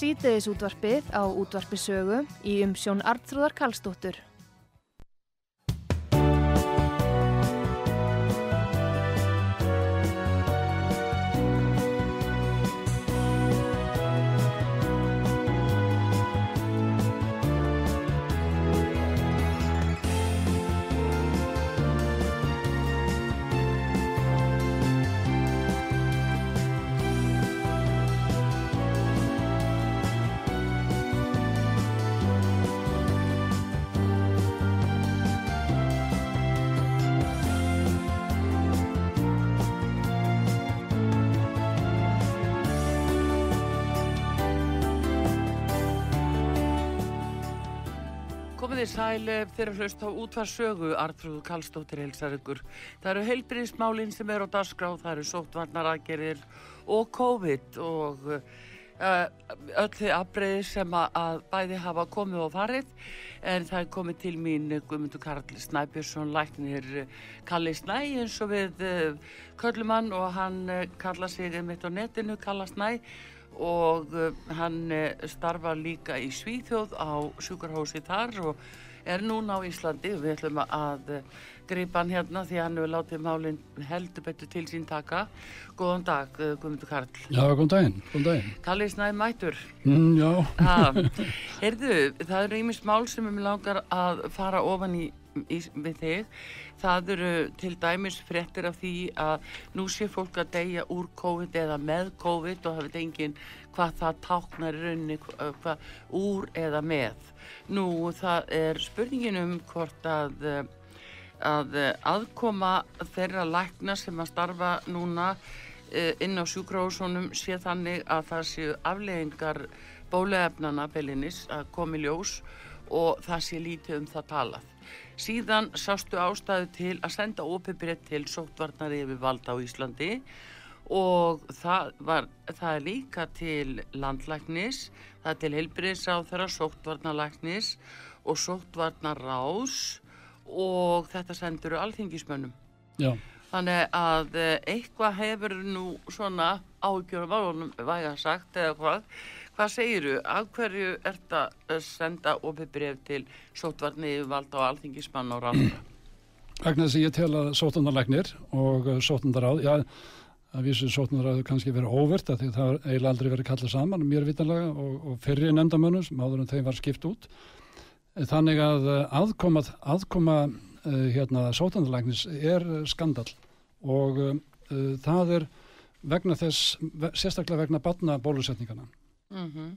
Sýteðis útvarpið á útvarpisögu í umsjón Artrúðar Kallstóttur. Sælef þeirra hlust á útvarsögu Artrúð Kallstóttir helsar ykkur. Það eru heilbyrðismálinn sem er á dasgrá, það eru sóttvarnaragerir og COVID og uh, öll þið afbreyðir sem að bæði hafa komið og farið. En það er komið til mín Guðmundur Karl Snæbjörnsson læknir Kalli Snæ eins og við uh, köllumann og hann uh, kalla sig mitt á netinu Kalla Snæ. Og hann starfa líka í Svíþjóð á sjúkarhósi þar og er núna á Íslandi. Við ætlum að uh, gripa hann hérna því hann hefur látið málinn heldur betur til sín taka. Góðan dag, Guðmundur Karl. Já, góðan daginn, góðan daginn. Kalli Snæði Mætur mm, Já. Heyrðu, það eru ímis mál sem við langar að fara ofan í, í við þig Það eru til dæmis fréttir af því að nú sé fólk að deyja úr COVID eða með COVID og hafið engin hvað það táknar í rauninni hvað úr eða með. Nú það er spurningin um hvort að, að aðkoma þeirra lækna sem að starfa núna inn á sjúkrásunum sé þannig að það séu afleggingar bóluefnana belinis að komi ljós og það sé lítið um það talað. Síðan sástu ástæðu til að senda ópebrið til sóttvarnar yfir valda á Íslandi og það, var, það er líka til landlæknis, það er til heilbriðsáð þeirra sóttvarnarlæknis og sóttvarnarrás og þetta sendur alþingismönnum. Já. Þannig að eitthvað hefur nú svona ágjörum álunum væga sagt eða hvað. Hvað segiru? Af hverju ert að senda opið bref til sótvarni valda á alþingismann og ráðra? Vegna þess að ég tel að sótundarlegnir og sótundaráð, já, að vísu sótundaráðu kannski verið óvert að því það eiginlega aldrei verið kallað saman, mér vitanlega, og, og fyrir nefndamönnum sem áður en þeim var skipt út. Þannig að aðkoma, aðkoma hérna, sótundarlegnis er skandal og uh, það er vegna þess, sérstaklega vegna batna bólusetningana. Mm -hmm.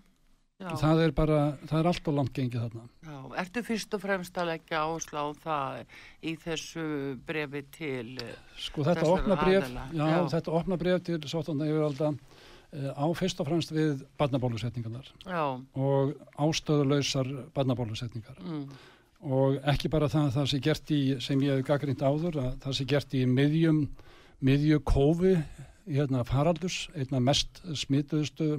það er bara, það er allt og langt gengið þarna. Já, ertu fyrst og fremst að leggja áslá það í þessu brefi til Sko þetta opna bref, já, já. þetta opna bref til sótanda yfir alltaf á fyrst og fremst við barnabólusetningarnar og ástöðuleysar barnabólusetningar mm. og ekki bara það að það sé gert í, sem ég hef gaggrínt áður, að það sé gert í miðjum, miðju kófi hérna faraldurs, einna mest smituðustu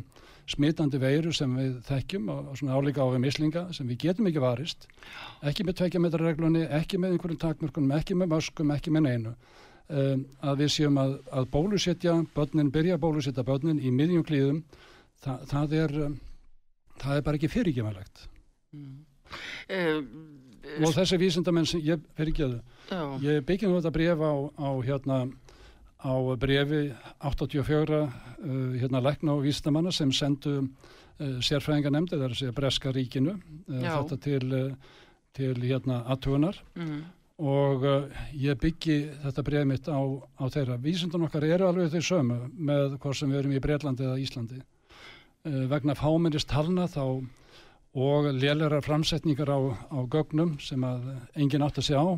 smitandi veiru sem við þekkjum og svona álíka á við mislinga sem við getum ekki varist. Ekki með tveikja metra reglunni, ekki með einhverjum takmörkunum, ekki með maskum, ekki með neinu. Um, að við séum að, að bólusetja börnin, byrja að bólusetja börnin í miðjum klíðum Þa, það er um, það er bara ekki fyrirgjumælegt mm. uh, og þessi vísindamenn sem ég fyrirgjöðu, ég byggjum þetta bref á, á hérna á brefi 84 uh, hérna lækna og vísdamanna sem sendu uh, sérfræðingarnemndi, það er að segja Breska ríkinu, uh, þetta til, til hérna aðtugunar mm. og ég byggi þetta brefi mitt á, á þeirra. Vísindun okkar eru alveg þeir sömu með hvort sem við erum í Breitlandi eða Íslandi. Vegna fáminnist talna þá og lélærar framsetningar á, á gögnum sem að enginn átt að segja á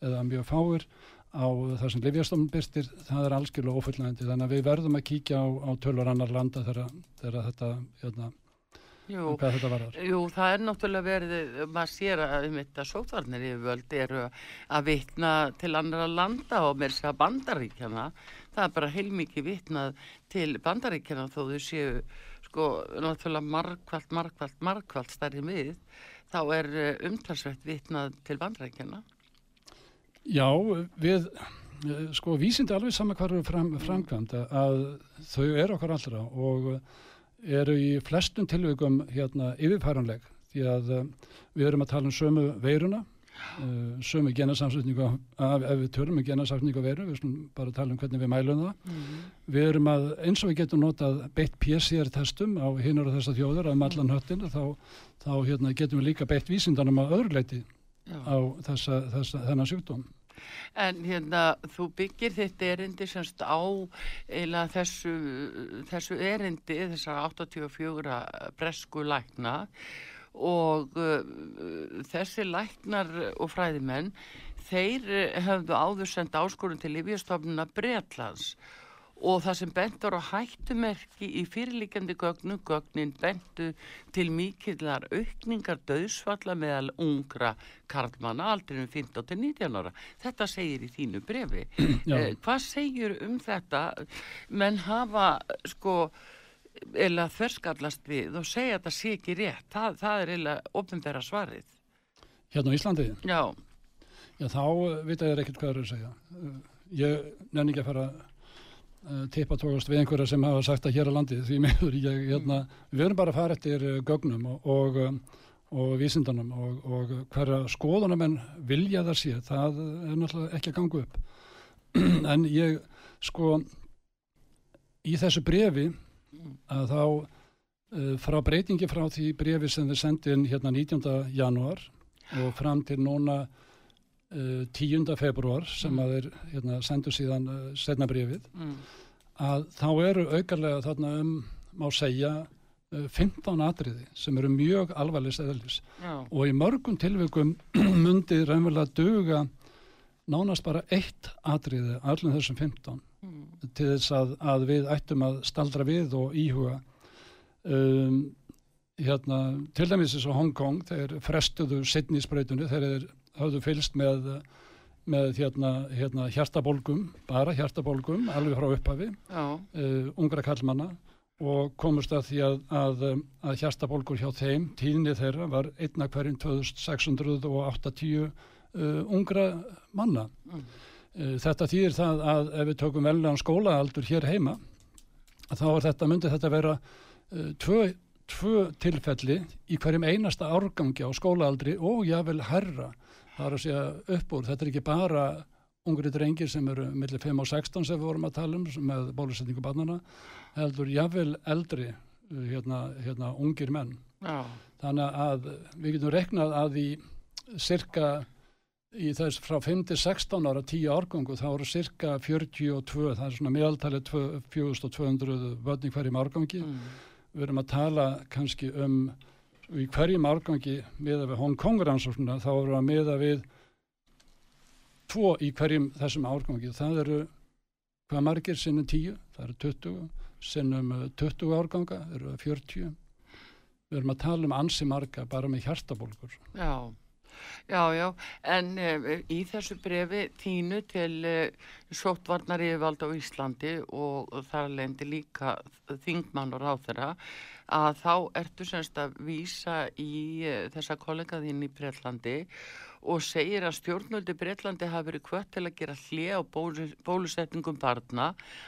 eða mjög fáir á það sem Livjastofn byrstir, það er algjörlega ofullnægandi þannig að við verðum að kíkja á, á tölur annar landa þegar þetta hérna, Jú, varar. Jú, það er náttúrulega verið, maður sér að um þetta sótvarnir yfirvöld eru að vitna til annara landa og með þess að bandaríkjana, það er bara heilmikið vitnað til bandaríkjana þó þau séu sko náttúrulega markvælt, markvælt, markvælt stærri mið, þá er umtalsveit vitnað til bandaríkjana. Já, við, sko, vísindi alveg saman hvað eru fram, framkvæmt að þau eru okkar allra og eru í flestum tilvægum hérna yfirfæranleg því að við erum að tala um sömu veiruna, uh, sömu genarsamsetningu, ef við tölum um genarsamsetningu veiru, við erum bara að tala um hvernig við mælum það. Mm. Við erum að, eins og við getum notað beitt PCR-testum á hinnur og þessar þjóður að mallan höttin, þá, þá hérna, getum við líka beitt vísindanum á öðru leiti á þessa, þessa, þennan sjúkdóm. En hérna, þú byggir þitt erindi semst á eila þessu, þessu erindi, þessar 84 bresku lækna. Og uh, þessi læknar og fræðimenn, þeir hefðu áður sendt áskorun til Lífjastofnuna Breitlands og það sem bentur á hættumerki í fyrirlíkjandi gögnu, gögnin bentu til mikillar aukningar döðsfalla meðal ungra karlmanna aldrinum 15-19 ára. Þetta segir í þínu brefi. Eh, hvað segir um þetta? Menn hafa sko eða þverskallast við og segja að þetta sé ekki rétt. Það, það er eða ofnbæra svarið. Hérna á Íslandi? Já. Já, þá veit ég ekkert hvað það er að segja. Ég nenni ekki að fara uh, tippa tókast við einhverja sem hafa sagt að hér á landi því meður ég, hérna, við erum bara að fara eftir uh, gögnum og, og, um, og vísindanum og, og hverja skoðunum en vilja það sé, það er náttúrulega ekki að ganga upp. En ég sko í þessu brefi að þá uh, frá breytingi frá því brefi sem þið sendin hérna 19. januar og fram til núna 10. februar sem mm. að þeir hérna, sendu síðan uh, setna brefið mm. að þá eru aukarlega þarna um má segja uh, 15 atriði sem eru mjög alvarlega stæðalis og í mörgum tilvikum myndi raunverulega duga nánast bara eitt atriði allir þessum 15 mm. til þess að, að við ættum að staldra við og íhuga um, hérna, til dæmis eins og Hongkong þeir frestuðu sittnísbreytunni þeir hafðu fylst með, með hérna, hérna, hjartabólgum, bara hjartabólgum, alveg frá upphafi, uh, ungra kallmanna og komust að því að, að, að hjartabólgur hjá þeim, tíðinni þeirra var einna hverjum 2680 uh, ungra manna. Mm. Uh, þetta þýðir það að ef við tökum veljan skólaaldur hér heima, þá þetta, myndi þetta vera uh, tvö, tvö tilfelli í hverjum einasta árgangi á skólaaldri og jável herra það er að segja upp úr, þetta er ekki bara ungri drengir sem eru millir 5 og 16 sem við vorum að tala um með bólusetningu barnana, heldur jável eldri, hérna, hérna ungir menn. Já. Þannig að við getum reknað að í cirka í þess frá 5-16 ára 10 árgangu þá eru cirka 42 það er svona meðaltalið 4200 völdning hverjum árgangi mm. við erum að tala kannski um í hverjum árgangi miða við Hong Kong rannsóknuna þá eru að miða við tvo í hverjum þessum árgangi. Það eru hvað margir sinnum 10, það eru 20 sinnum 20 árganga eru 40 við erum að tala um ansi marga bara með hjartabólkur Já Já, já, en uh, í þessu brefi þínu til uh, eh, sóttvarnar yfirvald á Íslandi og, og þar lendi líka þingmannur á þeirra að þá ertu semst að vísa í uh, þessa kollegaðinn í Breitlandi og segir að stjórnöldi Breitlandi hafi verið kvött til að gera hlið á bólusetningum barna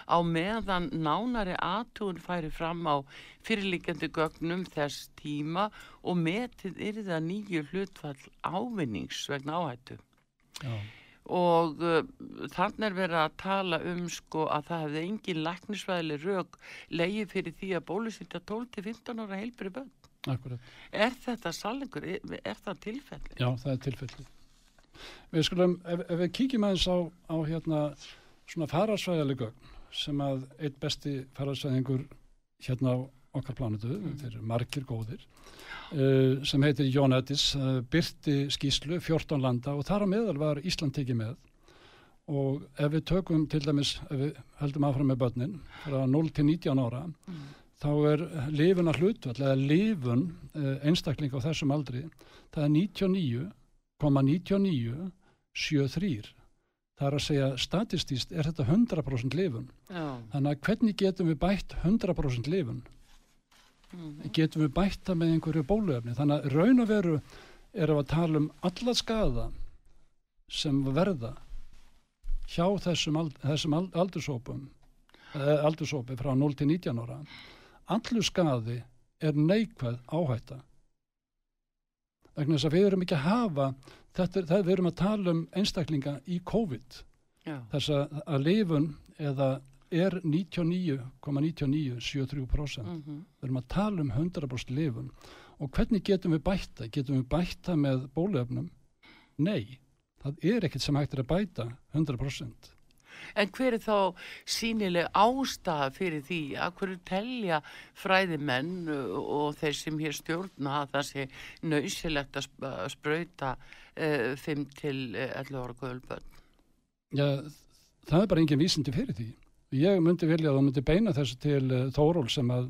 á meðan nánari aðtúin færi fram á fyrirlíkjandi gögnum þess tíma og metið er það nýju hlutfall ávinnings vegna áhættu. Já og uh, þannig er verið að tala um sko að það hefði engin læknisvæðileg rauk leiði fyrir því að bólusýtja 12-15 ára heilbyrju bönn. Akkurat. Er þetta salengur? Er, er það tilfelli? Já, það er tilfelli. Við skulum, ef, ef við kíkjum aðeins á, á hérna svona fararsvæðileg gögn sem að eitt besti fararsvæðingur hérna á okkar planetu, mm. þeir eru margir góðir, uh, sem heitir Jón Edis, uh, byrti skíslu 14 landa og þar á meðal var Ísland tekið með. Og ef við tökum til dæmis, ef við heldum áfram með börnin frá 0 til 19 ára, mm. þá er lifun að hlutvall eða lifun eh, einstakling á þessum aldri það er 99,9973 það er að segja statistíst er þetta 100% lifun. Já. þannig að hvernig getum við bætt 100% lifun mm -hmm. getum við bætt það með einhverju bóluefni þannig að raun og veru er að tala um alla skada sem verða hjá þessum, ald, þessum aldursópum eh, aldursópi frá 0 til 19 ára allur skadi er neikvæð áhætta vegna þess að við erum ekki að hafa þetta, það við erum að tala um einstaklinga í COVID Já. þess að, að lifun eða er 99,9973% mm -hmm. við erum að tala um 100% lifun og hvernig getum við bætta getum við bætta með bólöfnum nei, það er ekkert sem hægt er að bæta 100% En hver er þá sínileg ástæða fyrir því að hverju telja fræðimenn og þeir sem hér stjórna að það sé nöysilegt að spröyta uh, 5 til 11 ára guðulbönn? Já, það er bara engin vísindi fyrir því. Ég myndi vilja að þú myndi beina þessu til uh, Þóról sem að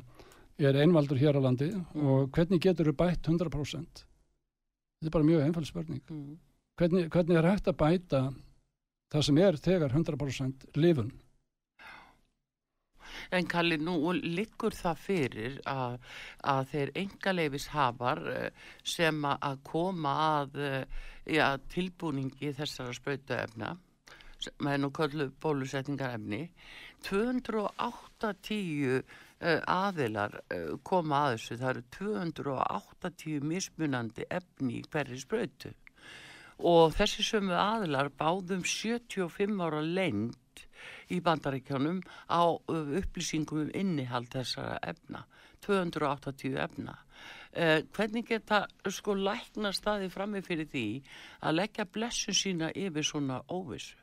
er einvaldur hér á landi Mm. og hvernig getur þú bætt 100%? Þetta er bara mjög einfald spurning. Mm. Hvernig, hvernig er hægt að bæta það sem er þegar 100% lifun? En Kalli, nú liggur það fyrir að, að þeir engaleifis hafar sem að- koma að eh, ja, tilbúningi þessara sprautuefna sem er nú köllu bólusetningarefni 280 uh, aðilar uh, koma að þessu það eru 280 mismunandi efni í hverri sprautu og þessi sömu aðilar báðum 75 ára lengd í bandaríkjónum á uh, upplýsingum um innihald þessara efna, 280 efna. Uh, hvernig geta sko lækna staði frammi fyrir því að leggja blessun sína yfir svona óvissu?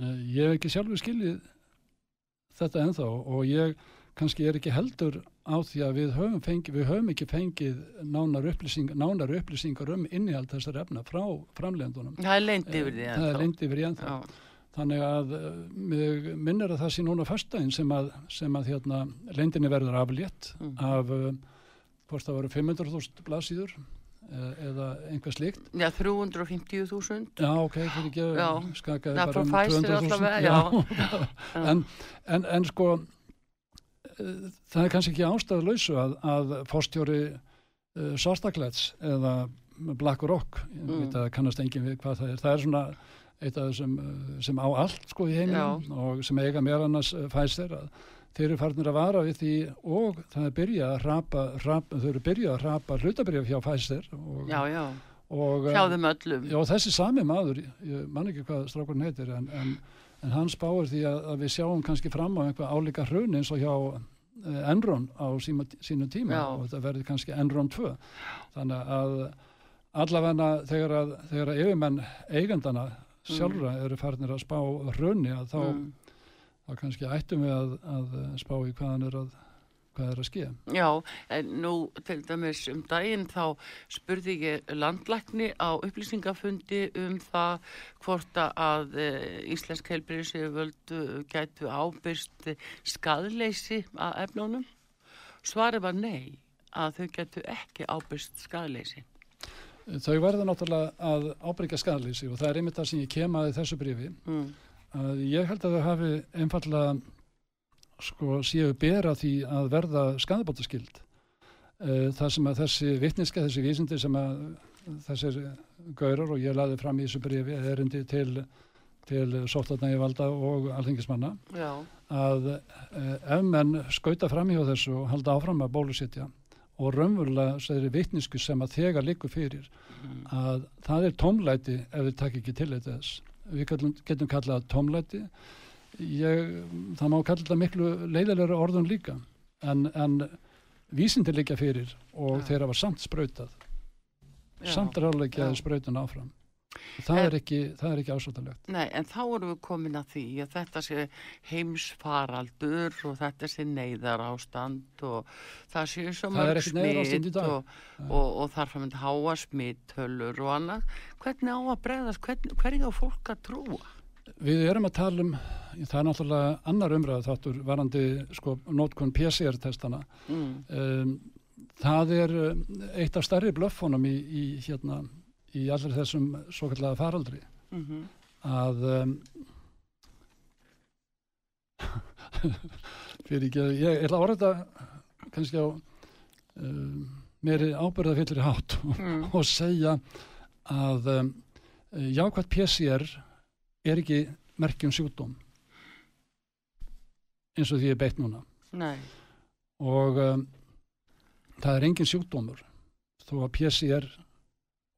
Uh, ég hef ekki sjálfur skiljið þetta ennþá og ég kannski er ekki heldur á því að við höfum, fengi, við höfum ekki fengið nánar, upplýsing, nánar upplýsingar um innihald þessar efna frá framlegandunum. Það er leint yfir því Eh, Það er leint yfir í ennþá. Já, Þannig að uh, mig minnir að það sé núna fyrstæðin sem að, sem að hérna, lendinni verður aflétt Mhm. af, hvort það voru 500.000 blaðsýður eða einhver slíkt. Já 350.000. Já, ok, fyrir ekki Já. að skaka Já, bara um Pfizer 200.000. allavega, Já. Já. en, en, en sko, uh, það er kannski ekki ástæðu lausu að, að fórstjóri uh, Svartaklets eða Black Rock, Mm. það kannast engin við hvað það er, það er svona eitt af þessum sem á allt sko í heiminum og sem eiga meðal annars Pfizer að þeir eru farnir að vara við því og það er byrjað að rapa, rapa þau eru byrjað að rapa hlutabrif hjá Pfizer og, Já, já, og hjá þeim öllum. Já, þessi sami maður, ég man ekki hvað strákurinn heitir, en, en, en hann spáir því að, að við sjáum kannski fram á einhvað álíka hrun eins og hjá uh, Enron á síma, sínu tíma Já. og þetta verður kannski Enron 2. Þannig að allavega þegar að, að yfirmenn eigandana sjálfra eru farnir að spá hrunni að þá, Mm. Þá kannski ættum við að, að spá í hvaðan er að, hvað er að ske. Já, en nú til dæmis um daginn þá spurði ég landlækni á upplýsingafundi um það hvort að e, Íslensk heilbyrðis völdu gætu ábyrst skadleysi að efnunum. Svarið var nei, að þau gætu ekki ábyrst skadleysi. Þau verður náttúrulega að ábyrgja skadlýsi og það er einmitt það sem ég kem að í þessu brífi Mm. Að ég held að þau hafi einfallega sko séu bera því að verða skadabótaskild það sem að þessi vitniska, þessi vísindi sem að þessir gaurar og ég laði fram í þessu brífi erindi til, til sóttatnægi valda og alþengismanna Já, að eh, ef menn skauta fram hjá þessu og halda áfram að bólusetja og raunverulega þeirri vitnisku sem að þegar likur fyrir Mm. að það er tómlæti ef við takk ekki til þess við getum, getum kallað tómlæti. Ég, það má kalla þetta miklu leiðilega orðun líka. En, en vísindir líka fyrir og Já. þeir hafa samt sprautað. Samt ráðleikjaði sprautun áfram það En- er ekki, það er ekki ásvöldalegt Nei, en þá erum við komin að því að þetta sé heimsfaraldur og þetta sé neyðar ástand og það sé svo mörg dag. og, og, og þarf að mynda háa smittölur og annað. Hvernig á að bregðast, hvern, hvernig á fólk að trúa? Við erum að tala um, það er náttúrulega annar umræð þáttur varandi sko nótkun PCR-testana Mm. um, það er um, eitt af stærri blöffunum í, í hérna í allir þessum svo kallega faraldri Mm að um, fyrir ekki að ég ætla að orða þetta kannski á um, meiri ábyrða fyllir hátt Mm. og segja að um, jákvæmt PCR er ekki merkjum sjúkdóm eins og því er beitt núna. Nei, og um, það er engin sjúkdómur þó að PCR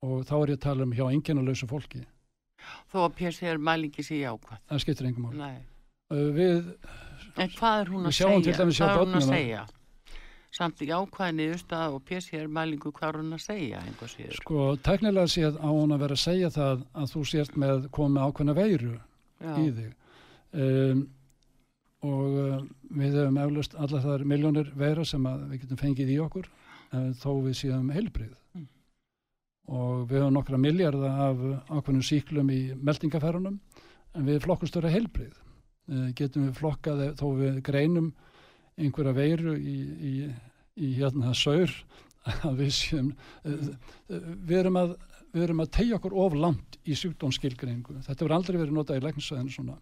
og þá er ég að tala um hjá enginnalösu fólki þó að PCR mælingi sé jákvæð. það skiptir engum mál uh, við, En hvað er hún að segja? hvað er hún að segja? Samt jákvæð niðurstað og PCR mælingu, hvað er hún að segja? sko, teknilega séð á hún að vera að segja það að þú sért með komið ákveðna veiru Já. í þig um, og uh, við hefum eflust allar þar miljónir veira sem við getum fengið í okkur uh, þó við séum heilbrið Mm. Og við hefum nokkra miljardar af ákveðnum síklum í meldingaferðunum en við flokkustur að heilbrið uh, getum við flokkað þó við greinum einhverja veiru í, í, í hérna saur að við séum uh, við erum að að tegja okkur of langt í sjúkdómsskilgreiningu. Þetta verður aldrei verið notað í læknisvæðinu svona.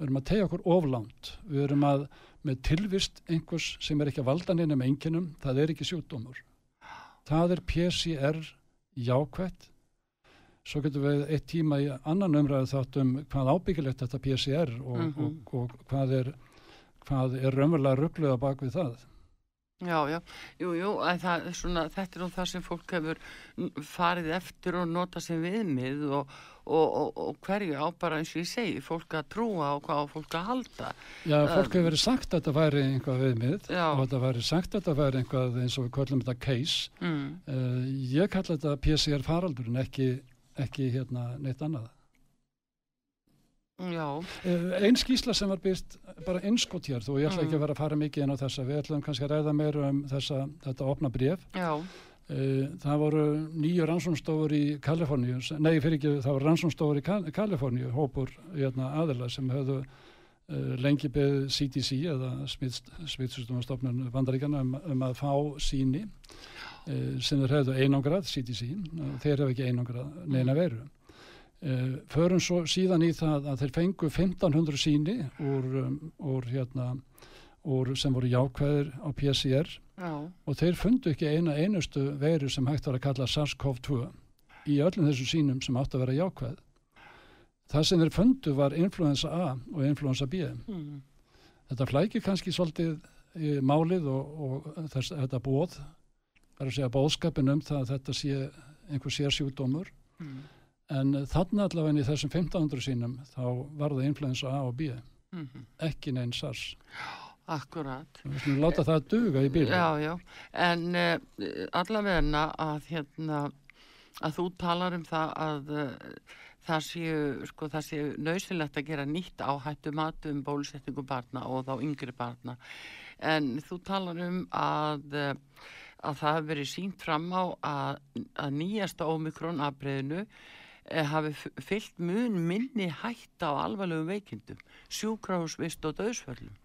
Við erum að tegja okkur of langt. Við erum að með tilvist einhvers sem er ekki að valda neina með enginum það er ekki sjúkdómur. Það er PCR jákvætt. Svo getum við eitt tíma í annan umræðu þátt um hvað ábyggilegt þetta PCR og, mm -hmm. og, og, og hvað er hvað er raunverulega ruggluða bak við það. Já, já, jú, jú, það, svona, þetta er nú það sem fólk hefur farið eftir og nota sem viðmið og, og, og, og hverju á bara eins og ég segi, fólk að trúa og hvað fólk að halda. Já, fólk hefur verið sagt að þetta væri einhvað viðmið já. og þetta væri sagt að þetta væri einhvað eins og við kallum þetta case. Mm. Uh, ég kalla þetta PCR faraldur en ekki, ekki hérna neitt annað. Uh, einn skísla sem var byrst bara einskott hér þó ég ætla mm. ekki að vera að fara mikið inn á þessa við ætlum kannski að ræða meira um þessa, þetta opna bref uh, það voru nýju rannsónstofur í Kaliforníu, nei fyrir ekki það voru rannsónstofur í Kaliforníu hópur hérna, aðila sem höfðu uh, lengi beð CDC eða smittstumastofnun bandaríkana um, um að fá síni sem þeir hefðu einangrað CDC, þeir hefðu ekki einangrað neina veru. Uh, förum svo síðan í það að þeir fengu 1500 síni úr, um, úr hérna úr sem voru jákvæðir á PCR Já. og þeir fundu ekki eina einustu veru sem hægt var að kalla SARS-CoV-2 í öllum þessum sínum sem átt að vera jákvæð það sem þeir fundu var influensa A og influensa B mm. þetta flækir kannski svolítið í málið og, og þess, þetta bóð það er að segja bóðskapin um það að þetta sé einhver sér sjúkdómur mm en þannig allavega í þessum 1500 sínum þá var það influensa A og B mm -hmm. ekki neinn SARS Akkurat. Við skulum láta það duga í bílu Já, já, en uh, allavegna að hérna að þú talar um það að uh, það séu, sko, það séu nöysilegt að gera nýtt áhættu matum bólusetningu barna og þá yngri barna. En þú talar um að uh, að það hefur verið sínt fram á að, að nýjasta ómikrón afbreyðinu Eh, hafi fyllt mun minni hætta á alvarlegum veikindum sjúkrahúsvist og döðsföllum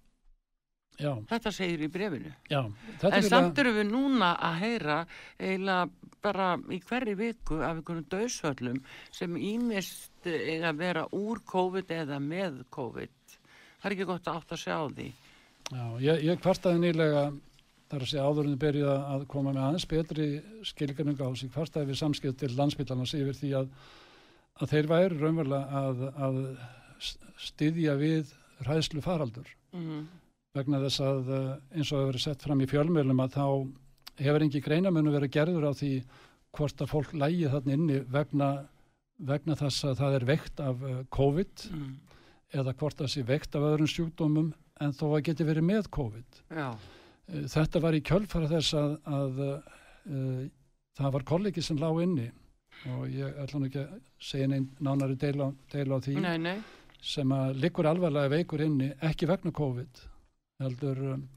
Já. þetta segir í brefinu Já, en samt eru við núna að heyra eiginlega bara í hverju viku af einhvern döðsföllum sem ímist eiga að vera úr COVID eða með COVID það er ekki gott að átt að sjá því Já, ég, ég kvartaði nýlega þar að segja áðurinn byrja að koma með aðeins betri skilgjörnum á sig kvartaði við samskipt til landsbytlarnas yfir því að að þeir væri raunverulega að, að styðja við ræðslu faraldur mm. Vegna þess að eh, eins og hefur verið sett fram í fjölmjölum að þá hefur engi greinamennu verið gerður á því hvort að fólk lægi þarna inni vegna, vegna þess að það er veikt af eh, COVID mm. eða hvort það sé veikt af öðrum sjúkdómum en þó að geti verið með COVID. Já. Eh, þetta var í kjölfara þess að, að, að það var kollegi sem lág inni og ég ætla nú ekki að segja neinn nánari deil á, deil á því nei, nei. sem að likur alvarlega veikur inni ekki vegna COVID heldur um,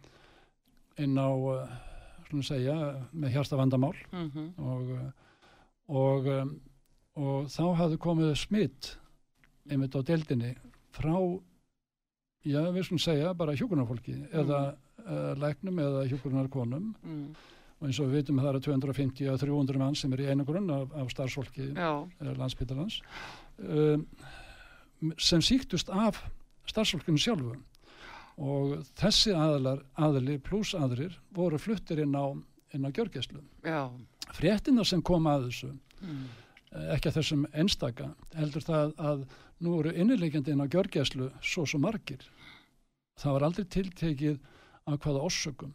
inn á uh, segja, með hjartavandamál. Mm -hmm. og, uh, og, um, og þá hafðu komið smitt einmitt á deildinni frá já við skulum segja bara hjókunarfólki mm. eða uh, læknum eða hjókunarkonum mm og eins og við veitum að það eru 250 að 300 mann sem er í einu grunn af, af starfsfólki eh, landsbyttalans um, sem síktust af starfsfólkinu sjálfu og þessi aðlar, aðli pluss aðrir voru fluttir inn á, á gjörgæslu fréttina sem kom að þessu mm. ekki að þessum einstaka heldur það að nú eru innilegjandi inn á gjörgæslu svo svo margir það var aldrei tiltekið að hvaða orsökum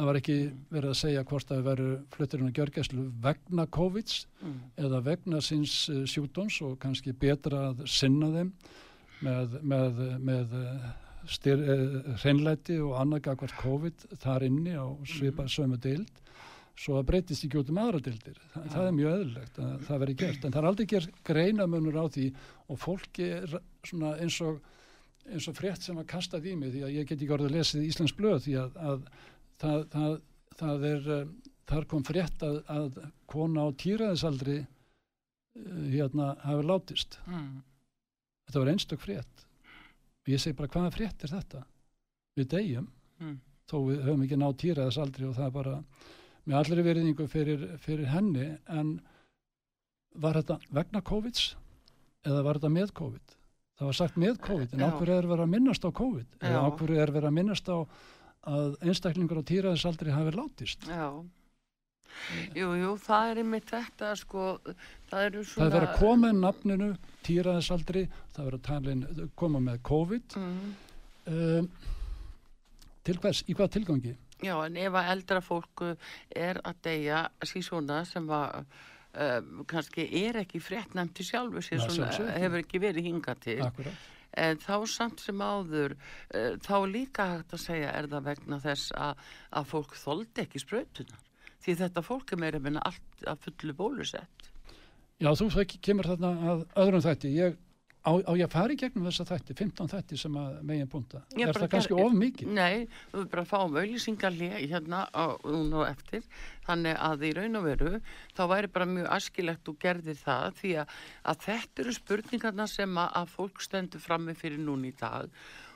það var ekki mm. verið að segja hvort það veru flutturinn að gjörgæslu vegna COVID mm. eða vegna síns uh, sjúkdóms og kannski betra að sinna þeim með, með, með uh, styr, uh, hreinlæti og annarkakvart COVID þar inni á svipa mm. sömu deild. Svo að breytist ekki út um aðra deildir. Þa, það er mjög öðurlegt að það veri gert. En það er aldrei gerð greinamönur á því og fólki er svona eins og eins og frétt sem að kasta því mig því að ég get ekki orðið að lesa í Íslands blöð því að, að það, það, það er eh, þar kom frétt að, að kona á týraðisaldri eh, hérna hafi látist. Mm. Þetta var einstök frétt. Og ég segi bara hvaða frétt er þetta? Við deyjum. Mm. þó við höfum ekki náð týraðis aldrei og það er bara með allri veriðingu fyrir, fyrir henni en var þetta vegna COVID eða var þetta með COVID? Það var sagt með COVID en ákveður er verið að minnast á COVID? Eða Já. ákveður er verið að minnast á að einstaklingur á týraðis aldrei hafi látist? Já. Jú, jú, það er einmitt þetta, sko, það eru það svona... er verið að koma með nafninu týraðis aldrei, það er verið að tala inn, koma með COVID. Mm. um, til hvers, í hvað tilgangi? Já, en ef að eldra fólk uh, er að deyja síðan svona sem að uh, kannski er ekki fréttnæmti sjálfu sér Nei, svona, ekki. hefur ekki verið hingað til. Akkurat. En þá samt sem áður uh, þá líka hægt að segja er það vegna þess að, að fólk þoldi ekki sprautunar því þetta fólk er meira minna allt að fullu bólusett Já, þú kemur þarna að öðrum þætti. Ég, á, á ég í gegnum þessa þætti, 15 þætti sem að megin punta. Er það kannski of mikið? Nei, við bara fáum auðlýsingarlega hérna og eftir þannig að í raun og veru þá væri bara mjög askilegt og gerðir það því að, að þetta eru spurningarna sem að, að fólk stendur frammi fyrir núna í dag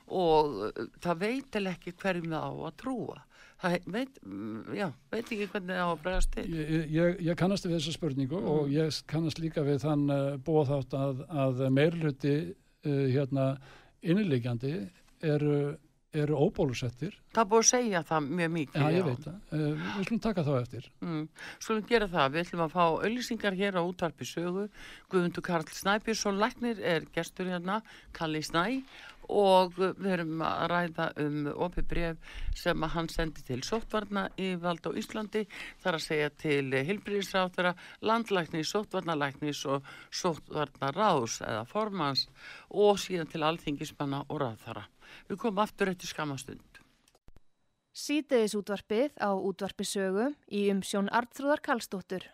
og uh, það veit eða ekki hverjum það á að trúa það veit, mm, já, veit ekki hvernig það á að bregast til Ég, ég, ég kannast við þessa spurningu og ég kannast líka við þann uh, bóðátt að, að meirluti uh, hérna innilegjandi eru, eru óbólusettir. það búið að segja það mjög mikið Já, ég veit það. Uh, við slum taka þá eftir. Mm. Skulum gera það, við ætlum að fá auðlýsingar hér á útvarpi sögu. Guðmundur Karl Snæbjörnsson Læknir er gestur hérna, Kalli Snæ og við erum að ræða um opið bref sem hann sendi til sóttvarna í vald á Íslandi þar að segja til hilbriðisráttara, landlæknis, sóttvarnalæknis og sóttvarnaráðs eða formans og síðan til alþingismanna og ráðþara. Við komum aftur eftir skamastund. Sítiðis útvarpið á útvarpisögu í umsjón Artrúðar Karlsdóttur.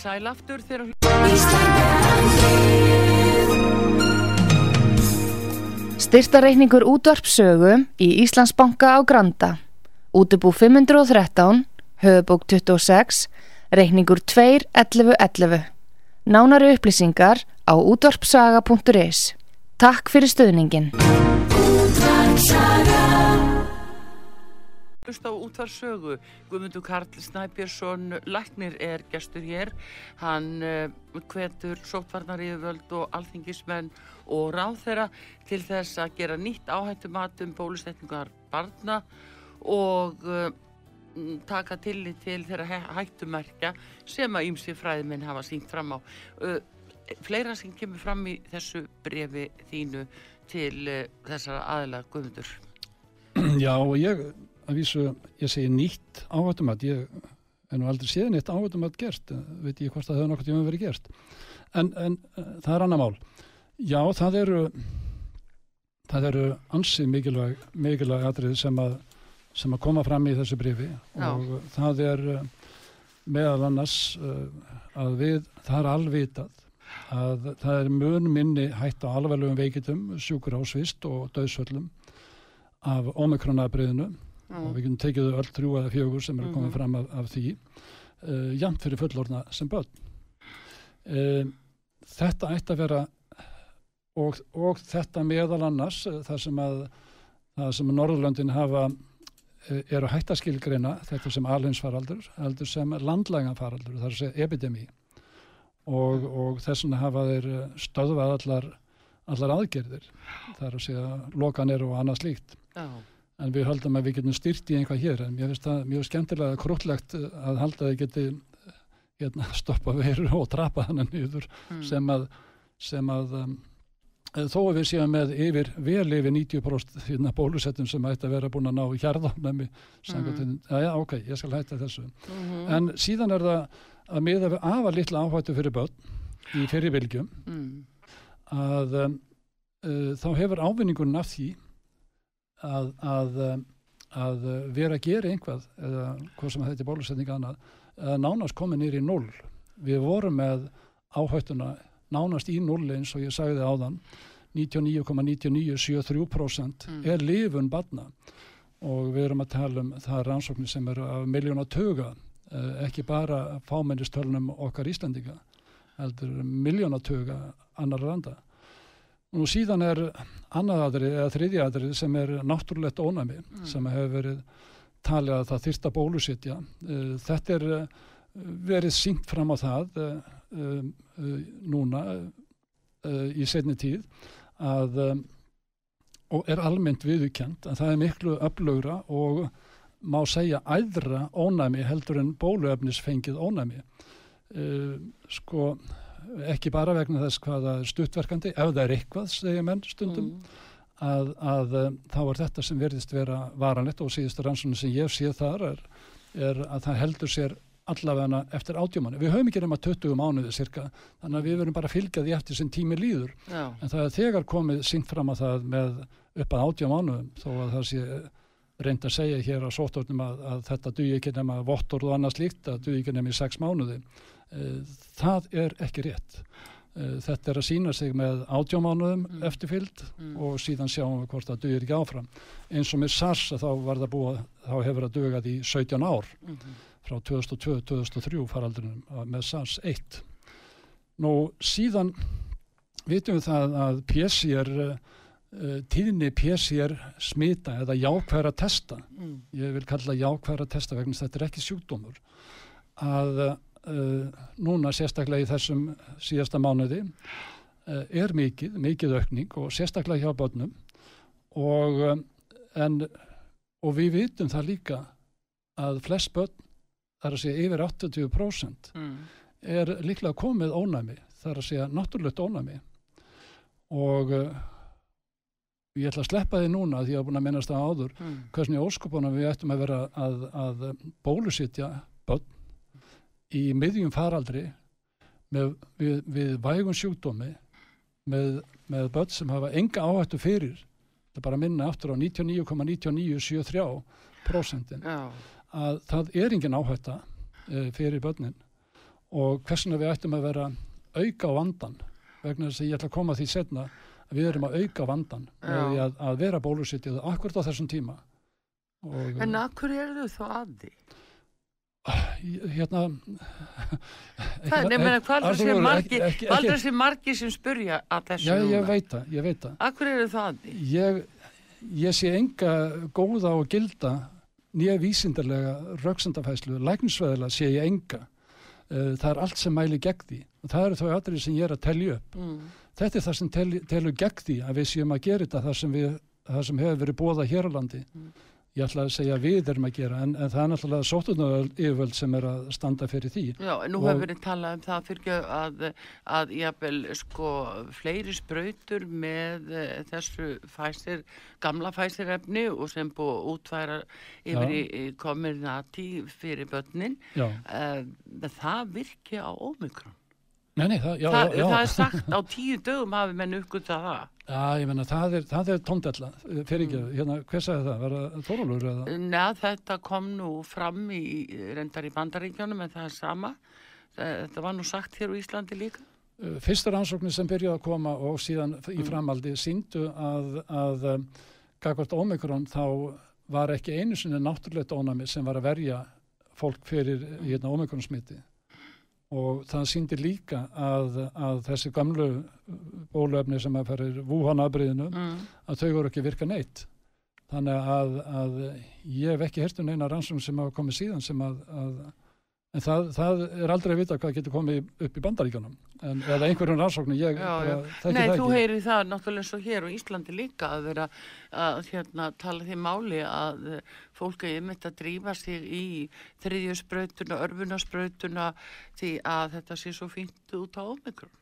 Sæl aftur þegar Styrtareikningur útvarpsögu í Íslandsbanka á Granda. Útubú 513, höfubók 26, reikningur 21111. Nánari upplýsingar á útvarpsaga.is. Takk fyrir stöðningin. Hlust á útvarsögu. Guðmundur Karl Snæbjörnsson Læknir er gestur hér. Hann uh, hvetur sóttvarnar yfirvöld og alþingismenn og ráðherra til þess að gera nýtt áhættumat um bólusetningar barna og uh, taka tillit til þeirra hæ- hættumerkja sem að ýmsi fræðiminn hafa sínt fram á. Uh, fleira sem kemur fram í þessu brefi þínu til þessara aðila Guðmundur. Já, og ég, að vísu, ég segi nýtt áhættumat. Ég er nú aldrei séð nýtt áhættumat gert. Veit ég hvort það hefur nokkuð tíma verið gert. En, en eh, það er annar mál. Já, það eru, það eru ansið mikilvæg, mikilvæg atrið sem að, sem að koma fram í þessu brifi Já. og það er eh, meðal annars eh, að við, það er alvitað að það er mun minni hætt á alveglegum veikitum, sjúkur ásvist og döðsvöllum af omikronabriðinu og við getum tekið öll þrjú eða fjögur sem eru komið Mhm. fram af, af því uh, jæmt fyrir fullorna sem börn. Um, þetta ætti að vera og, og þetta meðal annars uh, það sem að það sem að Norðurlöndin hafa hætt að skilgreina þetta sem alheimsfaraldur heldur sem landlægan faraldur það er að segja epidemi og, og þess vegna hafa þeir stöðvað allar, allar aðgerðir. Það er að segja lokanir og annað slíkt. Já. En við höldum að við getum styrt í einhvað hér en mér finnst það mjög skemmtilega krútlegt að halda að þið geti hérna, stoppa veiru og trapa hann niður Mm. sem að, sem að um, eh, þó að við séum með yfir vel yfir 90% hérna, bólusettum sem ætti að vera búin að ná hjarðánæmi mm. já, já, ok, ég skal hætta þessu Mhm. en síðan er það að miða við afa litla áhættu fyrir börn í fyrirvilgjum Mm. að um, uh, þá hefur ávinningun af því að, að, um, að vera að gera einhvað eða hvað sem þetta er bólusetning annað að nánast komið nýri í null við vorum með áhættuna nánast í null eins og ég sagði áðan 99,9973% Mm. er lifun badna og við erum að tala um það rannsóknir sem eru af miljóna tuga eh, ekki bara fámennistölunum okkar Íslandinga heldur miljóna tuga annar landa og síðan er annað aðrið eða þriðja aðrið sem er náttúrulegt ónæmi Mm. sem hefur verið talið að það þyrst að bólusetja Eh, þetta er eh, verið sínt fram á það uh, núna í setni tíð að og er almennt viðukjönd að það er miklu öflugra og má segja æðra ónæmi heldur en bóluefnisfengið ónæmi uh, sko ekki bara vegna þess hvað það er stuttverkandi ef það er eitthvað, segja menn stundum Mm. að, að um, þá er þetta sem verðist vera varanlegt og síðustu rannsóknir sem ég sé þar er, er að það heldur sér allavega eftir átjómanni. Við höfum ekki nema 20 mánuði cirka, þannig að við verum bara að fylgja því eftir sem tími líður. Já. En það er þegar komið sínt fram að það með upp að átjá mánuðum, þó að það sé reynd að segja hér á sóttórnum að, að þetta duði ekki nema vottor og annað slíkt, að duði ekki nema í sex mánuði. Eh, Það er ekki rétt. Eh, Þetta er að sína sig með átjámánuðum Mm. eftirfylgd Mm. og síðan sjáum við hvort það dugir ekki áfram. Eins og með SARS þá var það búið, þá hefur það dugað í 17 ár Mhm. frá 2002-2003 faraldrinum að- með SARS 1. Nú síðan vitum við það að PCR, uh, tíðni PCR smita eða jákværa testa, Mm. ég vil kalla jákværa testa vegna þetta er ekki sjúkdómur, að uh, núna sérstaklega í þessum síðasta mánuði uh, er mikið, mikið aukning og sérstaklega hjá börnum og, um, en, og við vitum það líka að flest börn, þar að segja yfir 80% Mm. er líklega komið ónæmi, þar að segja náttúrulegt ónæmi og uh, ég ætla að sleppa því núna því að ég hafa búin að minnast það áður Mm. hvernig óskopunum við ættum að vera að, að bólusitja börn í miðjum faraldri með, við, við vægun sjúkdómi með, með börn sem hafa enga áhættu fyrir það er bara að minna aftur á 99,9973 prosentin Já. að það er engin áhætta uh, fyrir börnin og hversuna við ættum að vera auka á vandan vegna þess að ég ætla að koma því setna að við erum að auka vandan með að, að vera bólusitið akkurat á þessum tíma og En hverju eru þau þá að því? Hérna Það, er er ekki, þessi margi sem spurja að þessu já, ég veit það, ég veit það hverju eru þau að því? ég, ég sé enga góða og gilda nýja vísindarlega rauksendafæslu, læknisveðila sé ég enga Eh, það er allt sem mæli gegn því og það eru þau aðrið sem ég er að telja upp Mm. þetta er það sem tel, telur gegn því að við séum að gera þetta það sem, við, það sem hefur verið bóða hér á landi Mm. Ég ætla að segja við erum að gera en, en það er náttúrulega sóttunaröld yfirvöld sem er að standa fyrir því. Já, en nú hefur verið talað um það fyrir að, að jafnvel sko fleiri sprautur með eh, þessu fæsir, gamla fæsirefni og sem búið útværa yfir í, í komirnati fyrir börnin, uh, það virki á ómikron. Nei, nei, það, já, Þa, já, já. það er sagt á tíu dögum hafi menn uppgötað það. Já, ég menna, það er, það er tóndella, fyrir ekki, hérna, hver sagði það, var það Þórólur eða? Neða, þetta kom nú fram í, reyndar í bandaríkjónum en það er sama. Þetta var nú sagt hér á Íslandi líka. Fyrsta rannsóknir sem byrjuði að koma og síðan í Mm. framaldi síndu að, að um, gagvart Omikron þá var ekki einu sinni náttúrulegt ónami sem var að verja fólk fyrir hérna, Omikron smiti og það síndi líka að, að þessi gamlu bóluefni sem að ferir Wuhan afbreyðinu Mm. að þau voru ekki virka neitt þannig að, að ég hef ekki hirtu neina rannsókn sem hafa komið síðan sem að, að en það, það er aldrei að vita hvað getur komið upp í bandaríkjunum en, eða einhverjum rannsóknir ég Já, bara já. þekki Nei, það þú ekki heyrir það náttúrulega eins og hér á Íslandi líka að vera að hérna, tala því máli að eh, fólk er yfirmitt að drífa sig í þriðjusbrautuna, örfunasbrautuna því að þetta sé svo fínt út á omikron.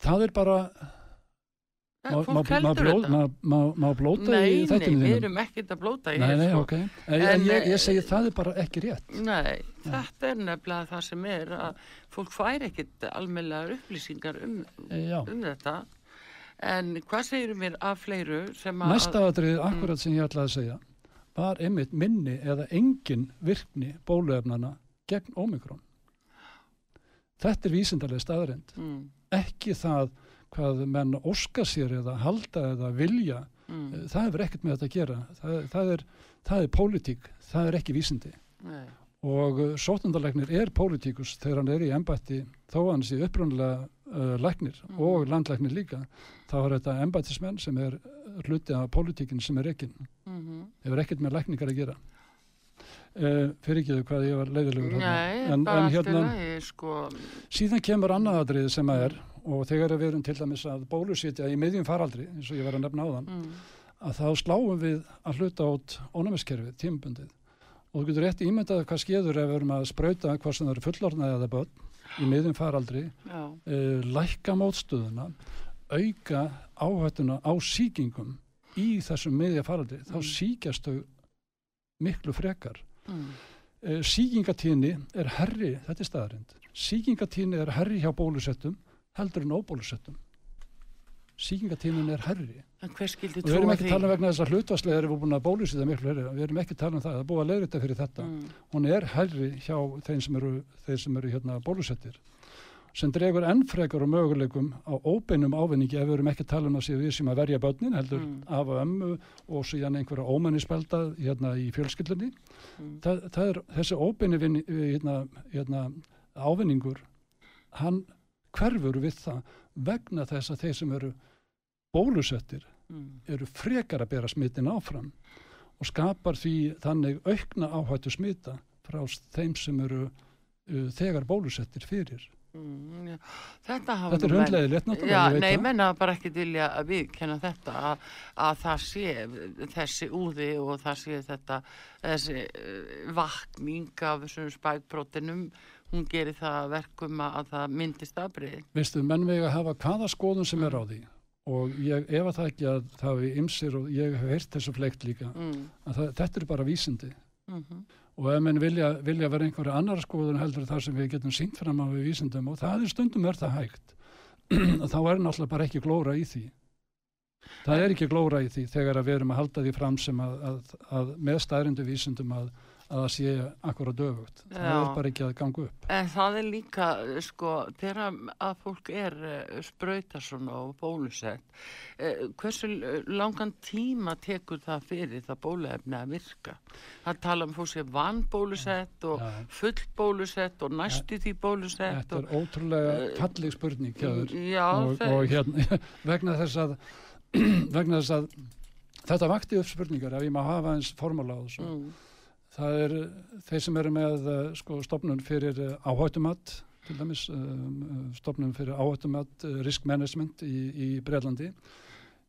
það er bara Má, má, Fólk má, heldur bló, þetta. blóta Nei, í nei, við erum ekkert að blóta í Nei, nei, sko. ok. En, ég, ég eh, segi það er bara ekki rétt. Nei, þetta er nefnilega það sem er að fólk fær ekkert almennlegar upplýsingar um, E, já. um þetta. En hvað segirum við af fleiru sem að... Næsta aðrið, akkurat sem ég ætlaði að segja, var einmitt minni eða engin virkni bóluefnana gegn ómikrón. Þetta er vísindarlega staðarind. Mm, Ekki það hvað menn óska sér eða halda eða vilja, mm, Eh, það hefur ekkert með þetta að gera. Það, það, er, það er pólitík, það er ekki vísindi. nei, Og uh, sótundalegnir er pólitíkus þegar hann er í embætti þó hann sé upprunnilega uh, læknir Mhm. og landlæknir líka. Þá er þetta embættismenn sem er hluti af pólitíkin sem er ekki. mm hefur ekkert með lækningar að gera uh, fyrir ekki þau hvað ég var leiðilegur nei, en, en hérna sko. síðan kemur annað aðrið sem að er og þegar við erum til dæmis að bólusitja í miðjum faraldri eins og ég var að nefna áðan Mm, að þá sláum við að hluta át ónæmiskerfið, tímabundið. Og þú getur rétt ímyndað hvað skeður ef við erum að sprauta hvað sem það eru fullorðnaði eða börn í miðjum faraldri uh, lækka mótstöðuna auka áhættuna á síkingum í þessum miðja faraldri. Þá Mm. síkjast þau miklu frekar. Mm, uh, síkingatíðni er herri þetta er staðarind, síkingatíðni er herri hjá bólusettum heldur en óbólusettum. Síkingatíðnin er herri og við erum ekki að tala vegna þess að hlutvarslega erum við búin að bólusita miklu herri, við erum ekki að tala um það, það er búið að leiðrita fyrir þetta. Mm, hún er herri hjá þeim sem eru, þeir sem eru hérna bólusettir sem dregur enn frekar og möguleikum á óbeinum ávinningi ef við erum ekki að tala um að séu við sem að verja börnin heldur Mm. af og ömmu og síðan einhverja ómennispelda hérna í fjölskyldunni. Mm, það, það er þessi óbeini vin, hérna, hérna, ávinningur hann hverfur við það vegna þess að þeir sem eru bólusettir mm, eru frekar að bera smitin áfram og skapar því þannig aukna áhættu smita frá þeim sem eru uh, þegar bólusettir fyrir. mm, já. Þetta Þetta er hundlegilegt náttúrulega, nei, menna bara ekki vilja að við kenna þetta að, að það sé þessi úði og það sé þetta þessi uh, vakning af þessum spækbrótinum hún gerir það að verkum að, að það myndist afbreyði. Veistu, menn vega hafa hvaða skoðun sem er á því. Og ég efa það ekki að það við ymsir og ég hef heyrt þessu fleikt líka Mm, að það, þetta er bara vísindi. Mm og ef menn vilja, vilja vera einhverja annar skoðun heldur þar sem við getum sínt fram á við vísindum og það er stundum er það hægt þá er náttúrulega bara ekki glóra í því. Það er ekki glóra í því þegar að við erum að halda því fram sem að, að, að með staðrindu vísindum að, að það sé akkurat döfugt það er bara ekki að ganga upp. En það er líka, sko, þegar að fólk er uh, sprauta svona og bólusett, uh, hversu langan tíma tekur það fyrir það bóluefni að virka? Það tala um fólk sem vann bólusett og full bólusett og næstu því bólusett. Þetta er ótrúlega falleg spurning Já, og, og hérna vegna þess að vegna þess að þetta vakti upp spurningar ef ég má hafa eins formála á þessu. Mm, það er þeir sem eru með uh, sko, stopnun fyrir uh, áhættumat til dæmis um, stopnun fyrir áhættumat risk management í, í Breitlandi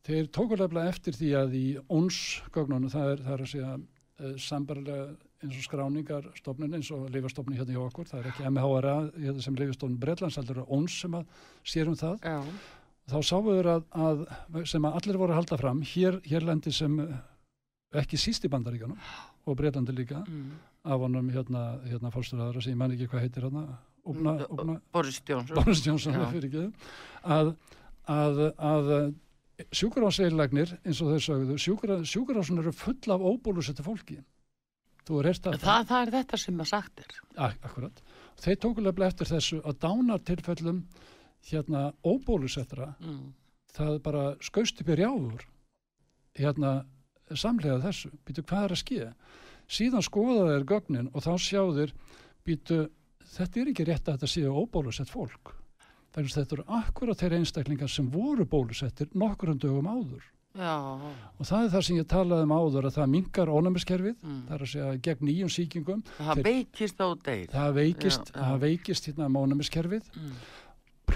þeir tókulega eftir því að í ONS-gögnunum það er, það er að segja sambarlega eins og skráningar stopnun eins og lifastofnun hérna hjá okkur það er ekki MHRA hérna sem lifastofnun Breitlands heldur er ONS sem að sér um það. Já, þá sáum við að, að sem að allir voru að halda fram hér, hérlendi sem uh, ekki síst í bandaríkanum og Breitlandi líka mm. af honum hérna, hérna fórsturaðara sem ég man ekki hvað heitir hérna Ógna, Mm, ógna, Boris Johnson. Boris Já. fyrir ekki að, að, að sjúkuráseilagnir eins og þau sögðu sjúkurásun eru full af óbólusettu fólki Það, það er þetta sem að sagt er. Ak akkurat þeir tókulega eftir þessu að dánartilfellum hérna óbólusettra Mm. það bara skaust upp í rjáður hérna samlega þessu, býtu hvað er að ske síðan skoða þeir gögnin og þá sjá þeir býtu þetta er ekki rétt að þetta séu óbólusett fólk þannig að þetta eru akkurat þeir einstaklingar sem voru bólusettir nokkur um dögum áður Já, og það er það sem ég talaði um áður að það mingar ónæmiskerfið, Mm. það er að segja gegn nýjum síkingum, það Þeir- veikist á deyð. það veikist, Já, já. það veikist hérna ónæmiskerfið Mm.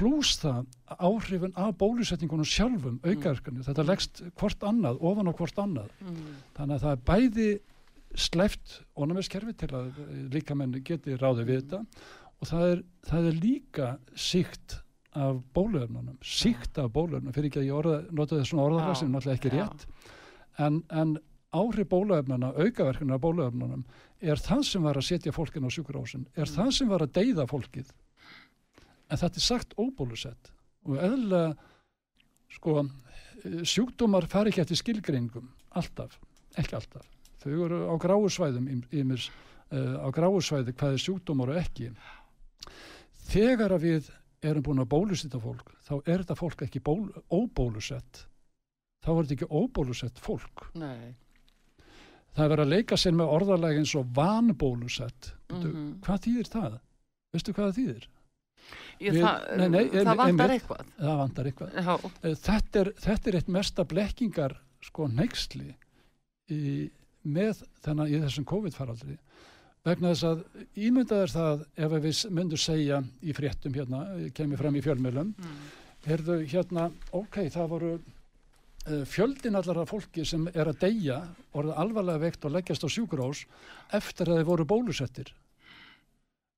Pluss það áhrifin af bólusetningunum sjálfum aukaverkanu, þetta leggst hvort annað, ofan á hvort annað. Mm. þannig að það er bæði sleft ónæmiskerfi til að líka menn geti ráði við þetta og það er, það er líka síkt af bóluefnunum, síkt af bóluefnunum, fyrir ekki að ég orða, nota þessum orðalega Já, sem náttúrulega ekki já. rétt, en, en áhrif bóluefnuna, aukaverkuna af bóluefnunum, er það sem var að setja fólkin á sjúkurásin, er Mm. það sem var að deyða fólkið. En þetta er sagt óbólusett og eðlilega, sko, eh, sjúkdómar fari ekki eftir skilgreiningum, alltaf, ekki alltaf. Þau eru á gráusvæðum, ímis, uh, á gráusvæði hvað er sjúkdómar og ekki. Þegar að við erum búin að bólusetta fólk, þá er þetta fólk ekki ból, óbólusett. Þá er þetta ekki óbólusett fólk. Nei. Það er verið að leika sér með orðalega eins og vanbólusett. Mhm. Hvað þýðir það? Veistu hvað það þýðir? Ég, Við- það, nei, nei, það vantar einmitt. eitthvað. Það vantar eitthvað. Eh, Þetta er, þetta er eitt mesta blekkingar sko neyksli í, með þennan í þessum COVID-faraldri vegna þess að ímyndað er það ef við myndum segja í fréttum hérna, kemur fram í fjölmjölum mm. heyrðu hérna, ok, það voru uh, fjöldin allar af fólki sem er að deyja, orða alvarlega veikt og leggjast á sjúkurós eftir að þeir voru bólusettir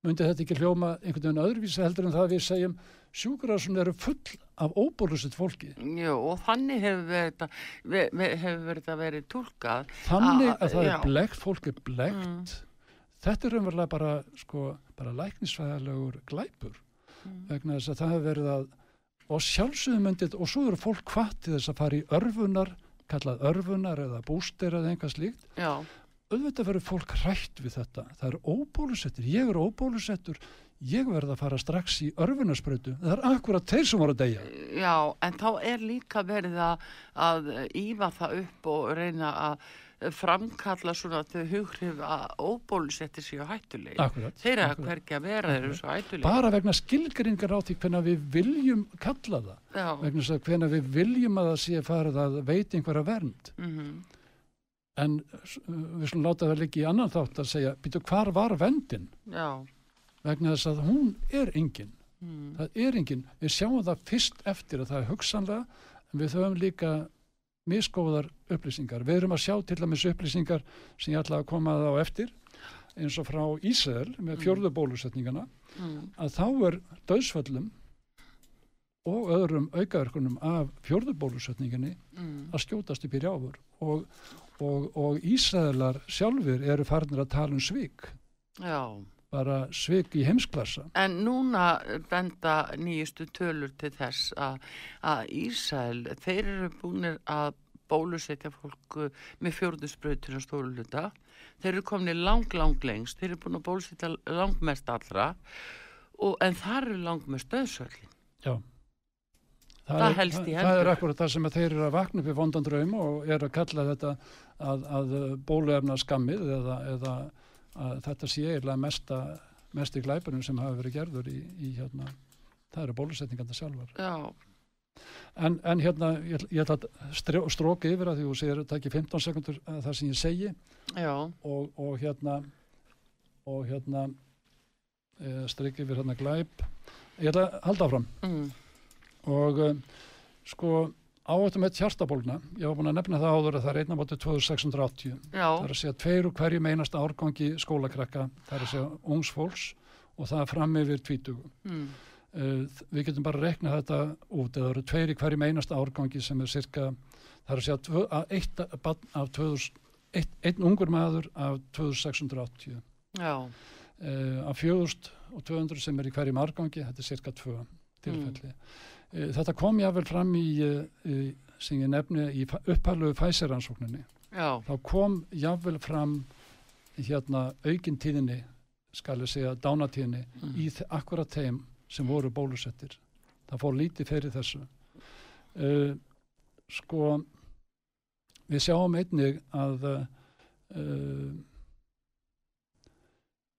myndi þetta ekki hljóma einhvern veginn öðruvísi heldur en það að við segjum sjúkurásun eru full af óbólusett fólki Jú, og þannig hefur verið ve, hefur verið þetta verið túlkað. þannig Ah, að það já. er blekt, fólk er blekt Mm. þetta er raunverulega bara sko, bara læknisfæðarlegur glæpur Mm. vegna þess að það hefur verið að og sjálfsögum myndið og svo eru fólk hvað til þess að fara í örfunar kallað örfunar eða bústir eða einhvað slíkt Já, auðvitað verður fólk hrætt við þetta. Það er óbólusettur, ég er óbólusettur. Ég verð að fara strax í örfunarsprautu það er akkurat þeir sem voru að deyja. Já, en þá er líka verið að, að ífa það upp og reyna að framkalla svona þau hughrif að óbólusettir séu hættuleg. akkurat, Þeir eru að vera, þeir eru svo hættuleg. bara vegna skilgringar á því hvernig við viljum kalla það. Já, vegna þess að hvernig við viljum að það sé farið að veita einhverja vernd. Mhm, en uh, við slum láta það líka í annan þátt að segja, býtu hvar var vendin já, vegna þess að hún er engin. Mm, það er engin, við sjáum það fyrst eftir að það er hugsanlega en við höfum líka miskóðar upplýsingar, við erum að sjá til dæmis upplýsingar sem ég ætla að koma að á eftir eins og frá Ísrael með Mm. fjórðu bólusetningana mm, að þá er döðsföllum og öðrum aukaverkunum af fjórðu bólusetninginni mm, að skjótast upp í rjáfur. Og, og, og Ísraelar sjálfur eru farnir að tala um svik já. bara svik í heimsklassa En núna benda nýjustu tölur til þess að, að Ísæl, þeir eru búinir að bólusetja fólku með fjórðusbrautur að stóru hluta. Þeir eru komin lang, lang lengst, þeir eru búin að bólusetja langmest allra, og, en þar eru langmest döðsvöldin. Já. Það er, helst í það, það er hendur. akkurat það sem þeir eru að vakna upp í vondan draum og eru að kalla þetta að, að bóluefna skammið eða, eða að þetta sé eiginlega mesta, mest í glæpunum sem hafa verið gerður í, í hérna, það eru bólusetninganda sjálfar. Já, En, en hérna, ég, ég ætla að stróka yfir að því þú segir að það ekki 15 sekundur að það sem ég segi. Já, og, og hérna og hérna e, streik yfir hérna glæp. Ég ætla að halda áfram. Mm, og uh, sko áhættum með hjartabólna ég var búin að nefna það áður að það er einna bátu 2680 já, það er að segja tveir úr hverju meinasta árgangi skólakrakka það er að segja ungs fólks og það er fram yfir tvítugum mm, Uh, við getum bara að rekna þetta út það eru tveir í hverjum einasta árgangi sem er cirka, það er að segja tvö, að eitt af 2000, eitt, einn ungur maður af 2680 já, uh, af 4200 sem er í hverjum árgangi, þetta er cirka tvö tilfelli. Uh, þetta kom jáfnvel fram í, uh, í sem ég nefni í upphælugu fæseransókninni já, þá kom jáfnvel fram hérna aukin tíðinni skal ég segja dánatíðinni mm, í akkurat þeim sem voru bólusettir. Það fór lítið fyrir þessu. Uh, sko, við sjáum einnig að uh,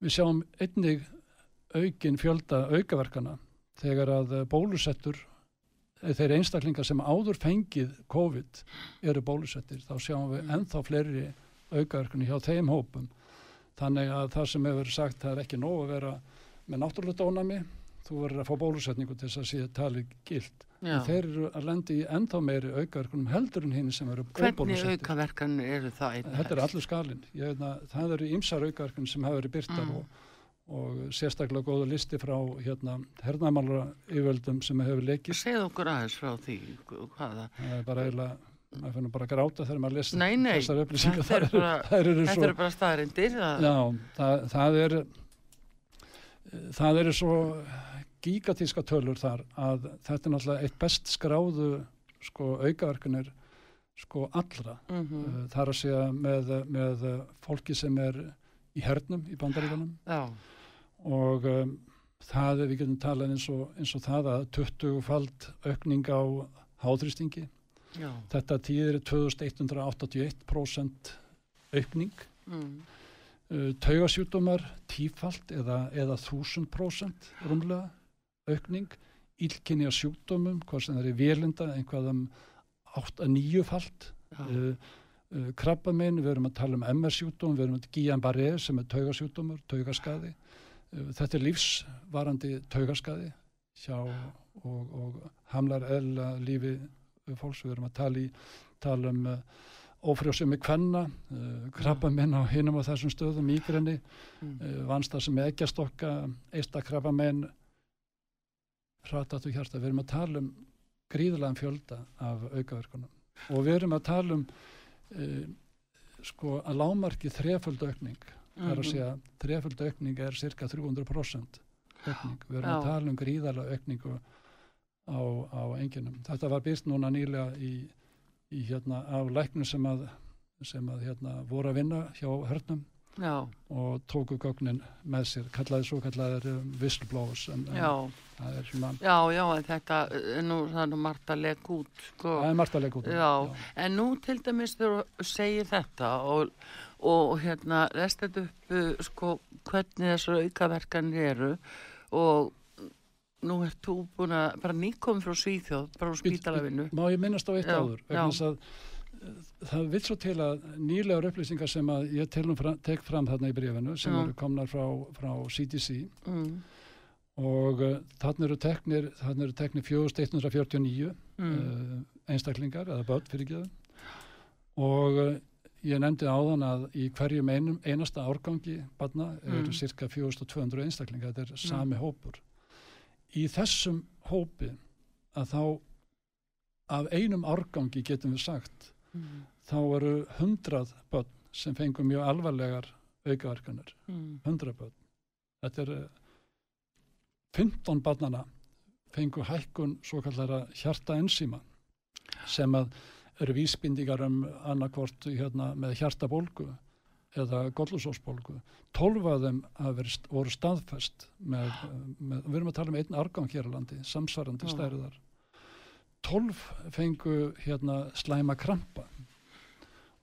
við sjáum einnig aukin fjölda aukaverkana þegar að bólusettur eh, þeir einstaklingar sem áður fengið COVID eru bólusettir þá sjáum við Mm. ennþá fleiri aukaverkani hjá þeim hópum þannig að það sem hefur sagt það er ekki nóg að vera með náttúrulega dónami þú verður að fá bólusetningu til þess að gild já. en þeir eru að lendi í ennþá meiri aukaverkunum heldur en hinn sem eru Hvernig óbólusettir aukaverkan eru það? þetta er allur skalinn Ég, veit að það eru ýmsar aukaverkunum sem hafa verið byrtar Mm. og, og sérstaklega góðu listi frá hérna hernaðmálara yfirvöldum sem hefur leikist. Segð okkur aðeins frá því, hvaða? Það er bara eiginlega, maður finnur bara að gráta þegar maður lesa Nei, nei, þessar upplýsingar. þetta er bara, Það eru þetta svo, eru bara staðarindir. já, það, það er, það eru svo gigatíska tölur þar að þetta er náttúrulega eitt best skráðu sko aukaverkunir sko allra. Mm -hmm. Það er að segja með, með fólki sem er í hernum í bandaríkanum og um, það, við getum talað eins og, eins og það að 20-fald aukning á háþrýstingi. já. Þetta tíðir 2181% aukning. Mm. Uh, taugasjútumar tífald eða, eða 1000% rúmlega aukning. Ílkinni á sjúkdómum, hvað sem það er í vélinda, einhvað um 8-9 fald. Já, Uh, uh, krabbamein, við erum að tala um MR-sjúkdóm, við erum að Guillain-Barré sem er taugasjúkdómur, taugaskaði. Þetta er lífsvarandi taugaskaði hjá og, og hamlar eðla lífi fólks. Við erum að tala, í, tala um uh, ófrjósemi kvenna, uh, krabbamein á hinum á þessum stöðum, ígrenni, mm. uh, vansta sem ekkjastokka, eistakkrabbamein, hratatu hjarta. Við erum að tala um gríðlega fjölda af aukaverkunum og við erum að tala um uh, sko að lámarki þreföld aukning það er að Mhm. segja þreföld aukning er cirka 300% aukning við erum að Já. tala um gríðarlega aukningu á, á enginum þetta var byrst núna nýlega í, í hérna af læknum sem að sem að hérna voru að vinna hjá hörnum já, og tóku gögnin með sér kallaði svo kallaðir um, whistleblowers en, en já, það er svona já, já, þetta, er nú, það er nú margt að lega út, sko. það er margt að leika út úr. Já. En nú til dæmis þú segir þetta og, og hérna lest þetta upp uh, sko hvernig þessar aukaverkanir eru og nú ert þú búin að bara nýkom frá Svíþjóð, bara á spítalavinnu. Má ég minnast á eitt áður? vegna þess að eh, það vil svo til að nýlegar upplýsingar sem að ég fram, tek fram þarna í brefinu sem Já. eru komnar frá, frá CDC Mm, og uh, þarna eru teknir, teknir 4149 mm, uh, einstaklingar eða börn fyrir geðum og uh, ég nefndi áðan að í hverjum einum, einasta árgangi barna eru Mm. cirka 4200 einstaklingar, þetta er sami hópur. Í þessum hópi að þá af einum árgangi getum við sagt mm, þá eru 100 börn sem fengur mjög alvarlegar aukaverkanir, mm, 100 börn. Þetta er eh, 15 barnana fengu hækkun svo kallara hjarta enzíma sem að eru vísbindingar um annarkvort hérna, með hjartabólgu eða gollusósbólgu. 12 af þeim verið, voru staðfest með, með, við erum að tala um einn argang hér á landi, samsvarandi stærðar. 12 fengu hérna slæma krampa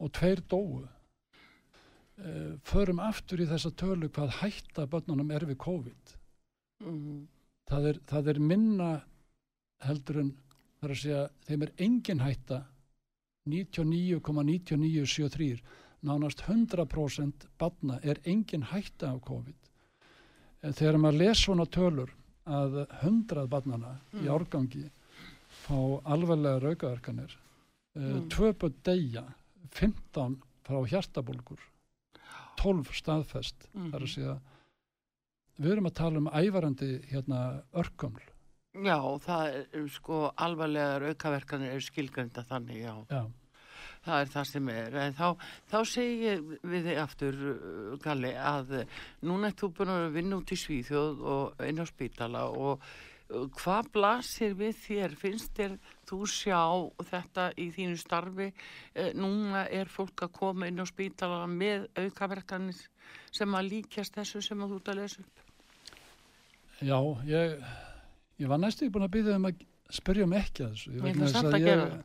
og tveir dóu. Uh, förum aftur í þessa tölu hvað hætta börnunum er við COVID. mm, Það er, það er minna heldur en það er að segja, þeim er engin hætta 99,9973 nánast 100% barna er engin hætta af COVID. En Þegar maður les svona tölur að 100 barnana í Mm. árgangi fá alvarlega raukaverkanir, Mm. mm. tvö börn deyja, 15 frá hjartabólgur, 12 staðfest, Mhm. það er að segja, við erum að tala um ævarandi hérna örkuml, Já, það er sko alvarlegar aukaverkanir eru skilgrænda þannig, já. já, Það er það sem er. Þá, þá segi ég við þig aftur, Galli, að uh, núna ert þú búin að vinna út í Svíþjóð og inn á spítala og hvað blasir við þér? Finnst þér þú sjá þetta í þínu starfi? Uh, núna er fólk að koma inn á spítala með aukaverkanir sem að líkjast þessu sem að þú ert að lesa upp. já, ég, ég var næstu búin að byggja um að spyrja um ekki að þessu. Ég þess samt að ég,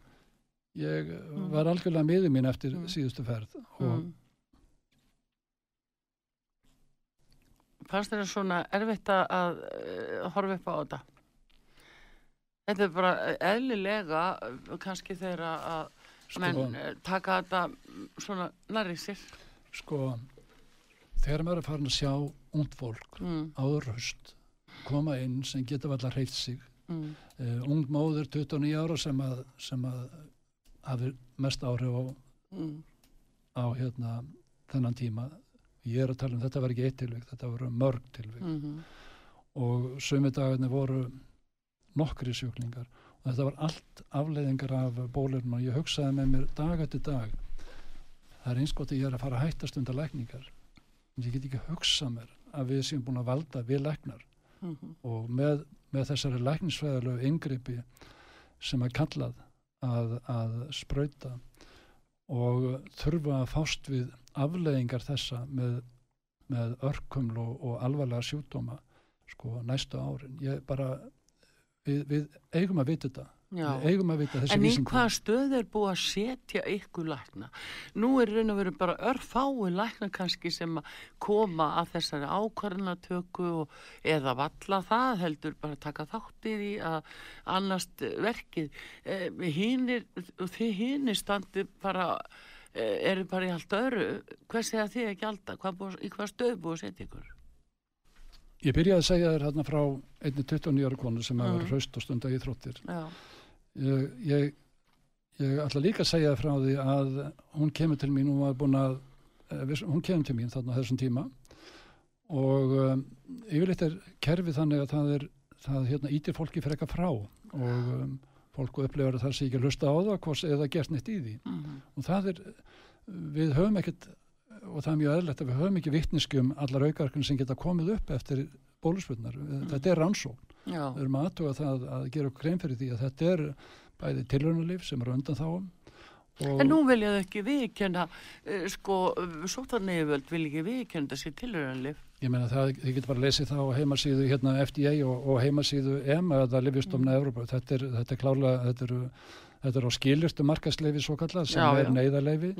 ég Mm. var algjörlega miður mín eftir Mm. síðustu ferð og Mm. Fannst það svona erfitt að, að uh, horfa upp á þetta? Þetta er bara eðlilega uh, kannski þeirra að sko, menn uh, taka þetta mm, svona nærri sér. sko, þegar maður er farin að sjá ungd fólk Mm, áður höst koma inn sem geta allar hreift sig mm, uh, ung móður 29 ára sem að, sem að hafi mest áhrif á, mm, á hérna, þennan tíma. Ég er að tala um þetta var ekki eitt tilvík, þetta voru mörg tilvík Mm -hmm. og sömu dagarnir voru nokkri sjúklingar. Og þetta var allt afleiðingar af bólurinn og ég hugsaði með mér dag eftir dag það er eins gott að ég er að fara að hættast undan lækningar. En ég get ekki hugsað mér að við séum búin að valda við læknar. Mhm. og með, með þessari læknisfræðilegu yngripi sem er kallað að, að sprauta og þurfa að fást við afleiðingar þessa með, með örkuml og, alvarlega sjúkdóma sko næstu árin. Ég bara við, við eigum að vita þetta Já. við eigum að vita þessi En í hvað stöð er búið að setja ykkur lækna? Nú er raun og veru bara örfái lækna kannski sem að koma að þessari ákvarðanatöku eða valla það heldur bara taka þáttið í að annast verkið. Eh, hinir, og þið hinir standi bara, eh, eru bara í allt öru. Hvað segja þið ekki alltaf? Hvað búið, í hvað stöð búið að setja ykkur? Ég byrjaði að segja þér hérna frá einni 29 ára konu sem mm. var Mhm. hraust og stunda í þróttir Já, ég, ég, ég ætla líka að segja frá því að hún kemur til mín, hún var búin að eh, hún kemur til mín þarna þessum tíma. Og um, yfirleitt er kerfið þannig að það er það hérna ítir fólki fyrir eitthvað frá. Og um, fólk upplifar að það sé ekki að hlusta á það eða gert neitt í því. Mm og það er, við höfum ekkert og það er mjög eðlert að við höfum ekki vittniskum allar aukarkun sem geta komið upp eftir bóluspurnar, þetta er rannsókn. Já, við erum aðtuga það að gera okkur grein fyrir því að þetta er bæði tilhörnulíf sem er undan þáum En nú vilja þau ekki viðkjönda, uh, sko, sótarnefjöld vil ekki viðkjönda sér tilhörunlif. ég meina það, þið getur bara að lesi það á heimasíðu hérna FDA og, og heimasíðu EMA eða Livjastomna mm. Evrópa, þetta er, þetta er klálega, þetta er, þetta er á skilirtu markasleifi svo kallað sem Já, er neyðarleifi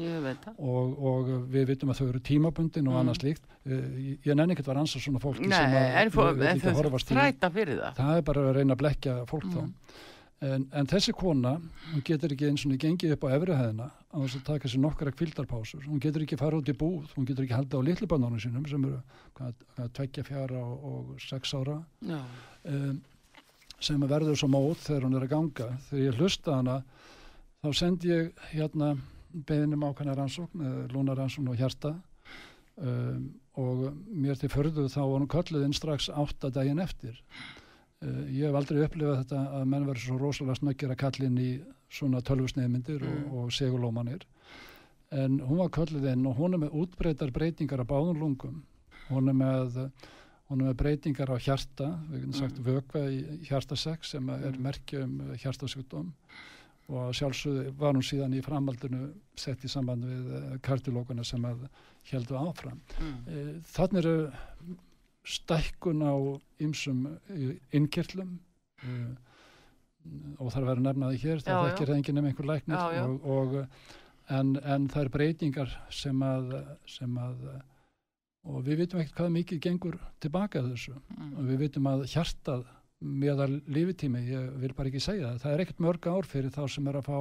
og, og við vitum að þau eru tímabundin og Mm. annað slíkt. Eh, ég, ég nenni ekkert að ransa svona fólki Nei, sem að en fó- við- en þau þræta fyrir það. það er bara að reyna að blekja fólk Mm. þá en, en þessi kona, hún getur ekki eins og gengið upp á efrihæðina á þess að taka sér nokkara kvildarpásur, hún getur ekki fara út í búð, hún getur ekki haldið á litlubannunum sínum sem eru tveggja, fjara og, og sex ára. Um, sem verður svo mót þegar hún er að ganga. Þegar ég hlusta hana þá sendi ég hérna beðinum ákvæmna rannsókn, lúna rannsókn og hjarta. Um, og mér til förðu þá var hún kölluð inn strax átta daginn eftir. Uh, ég hef aldrei upplifað þetta að menn verður svo rosalega snöggir að kalla inn í svona tölvusneiðmyndir Mm. og, og segulómanir. En hún var kölluð inn og hún er með útbreytar breytingar á báðum lungum. Hún er með hún er með breytingar á hjarta við getum sagt Mm. vökva í hjartasex sem er Mm. merkja um hjartasjúkdóm og sjálfsögðu var hún síðan í framhaldinu sett í samband við kardiológuna sem að heldu áfram. mm. Eh, Þannig eru stækkun á ymsum innkirtlum og þarf að vera að nefna því hér, það þekkir það enginn um einhver læknir Já, já. og, og en, en það er breytingar sem að, sem að og við vitum ekkert hvað mikið gengur tilbaka þessu. Mm. og við vitum að hjartað meðal lífitími, ég vil bara ekki segja það. Það er ekkert mörg ár fyrir þá sem er að fá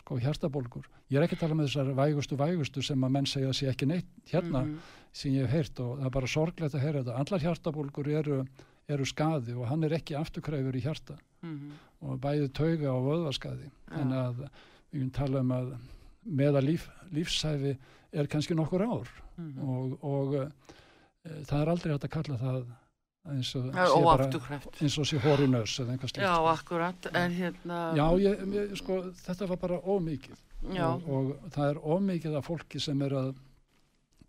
sko hjartabólgur. Ég er ekki að tala með þessar vægustu vægustu sem að menn segja að sé ekki neitt hérna Mhm. sem ég hef heyrt. Og það er bara sorglegt að heyra þetta. Allar hjartabólgur eru, eru skaði og hann er ekki afturkræfur í hjarta. Mhm. og bæði tauga og vöðvaskaði. Þannig að við tala um að meða líf, lífsæfi er kannski nokkur ár. Mhm. og, og e, það er aldrei hægt að kalla það eins og Það sé bara eins og sé hóri nörs eða einhvað slíkt Já, akkurat, en hérna... Já, ég, ég, sko, þetta var bara ómikið og, og það er ómikið af fólki sem er að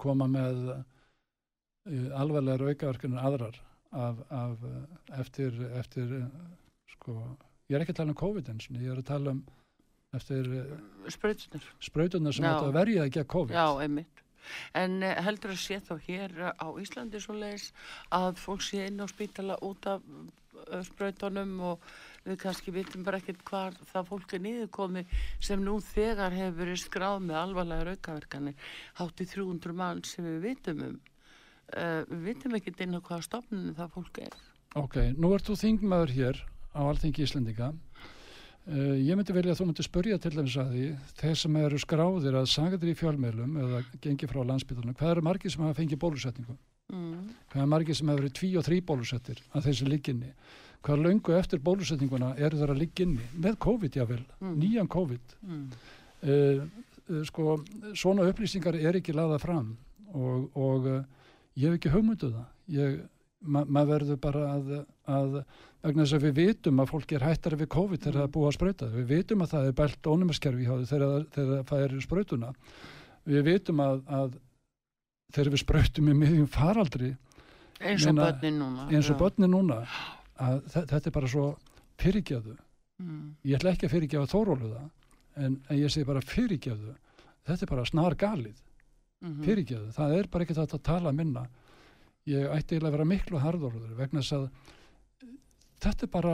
koma með uh, alvarlegar aukaverkunir aðrar af, af, uh, eftir, eftir uh, sko, ég er ekki að tala um COVID eins og ég er að tala um eftir uh, sprautunar. sprautunar sem átt að verja ekki að COVID Já, einmitt. En eh, heldur að sé þá hér eh, á Íslandi svo leiðis að fólk sé inn á spítala út af eh, sprautunum og við kannski vitum bara ekkert hvar það fólk er niðurkomi sem nú þegar hefur verið skráð með alvarlega aukaverkanir hátt í 300 mann sem við vitum um. Uh, við vitum ekkert inn á hvaða stofnunum það fólk er. Ok, nú ert þú þingmaður hér á Alþingi Íslendinga Uh, ég myndi velja að þú myndi spurja til dæmis að því þeir sem eru skráðir að sagadir í fjölmiðlum eða gengi frá landsbytunum, hvað eru margir sem hafa fengið bólusetningu? Mm. Hvað er margir sem hafa verið tví og þrý bólusettir að þessi ligginni? Hvað löngu eftir bólusetninguna eru þeir að ligginni? Með COVID jável, Mm. nýjan COVID. Mm. Uh, uh, sko, svona upplýsingar er ekki laða fram og, og ég hef ekki hugmynduð það ég, ma maður verður bara að, að vegna þess að við vitum að fólk er hættari við COVID þegar það er búið að sprauta. Við vitum að það er bælt þau þegar, það er sprautuna. Við vitum að, að þegar við sprautum í miðjum faraldri eins og börnin núna eins og börnin núna að þe- þetta er bara svo fyrirgjöðu mm. ég ætla ekki að fyrirgefa Þórólu það en, en ég segi bara fyrirgeðu þetta er bara snar galið mm fyrirgeðu, það er bara ekki þetta að tala minna ég ætti eiginlega að vera miklu harðorður vegna þess að þetta er bara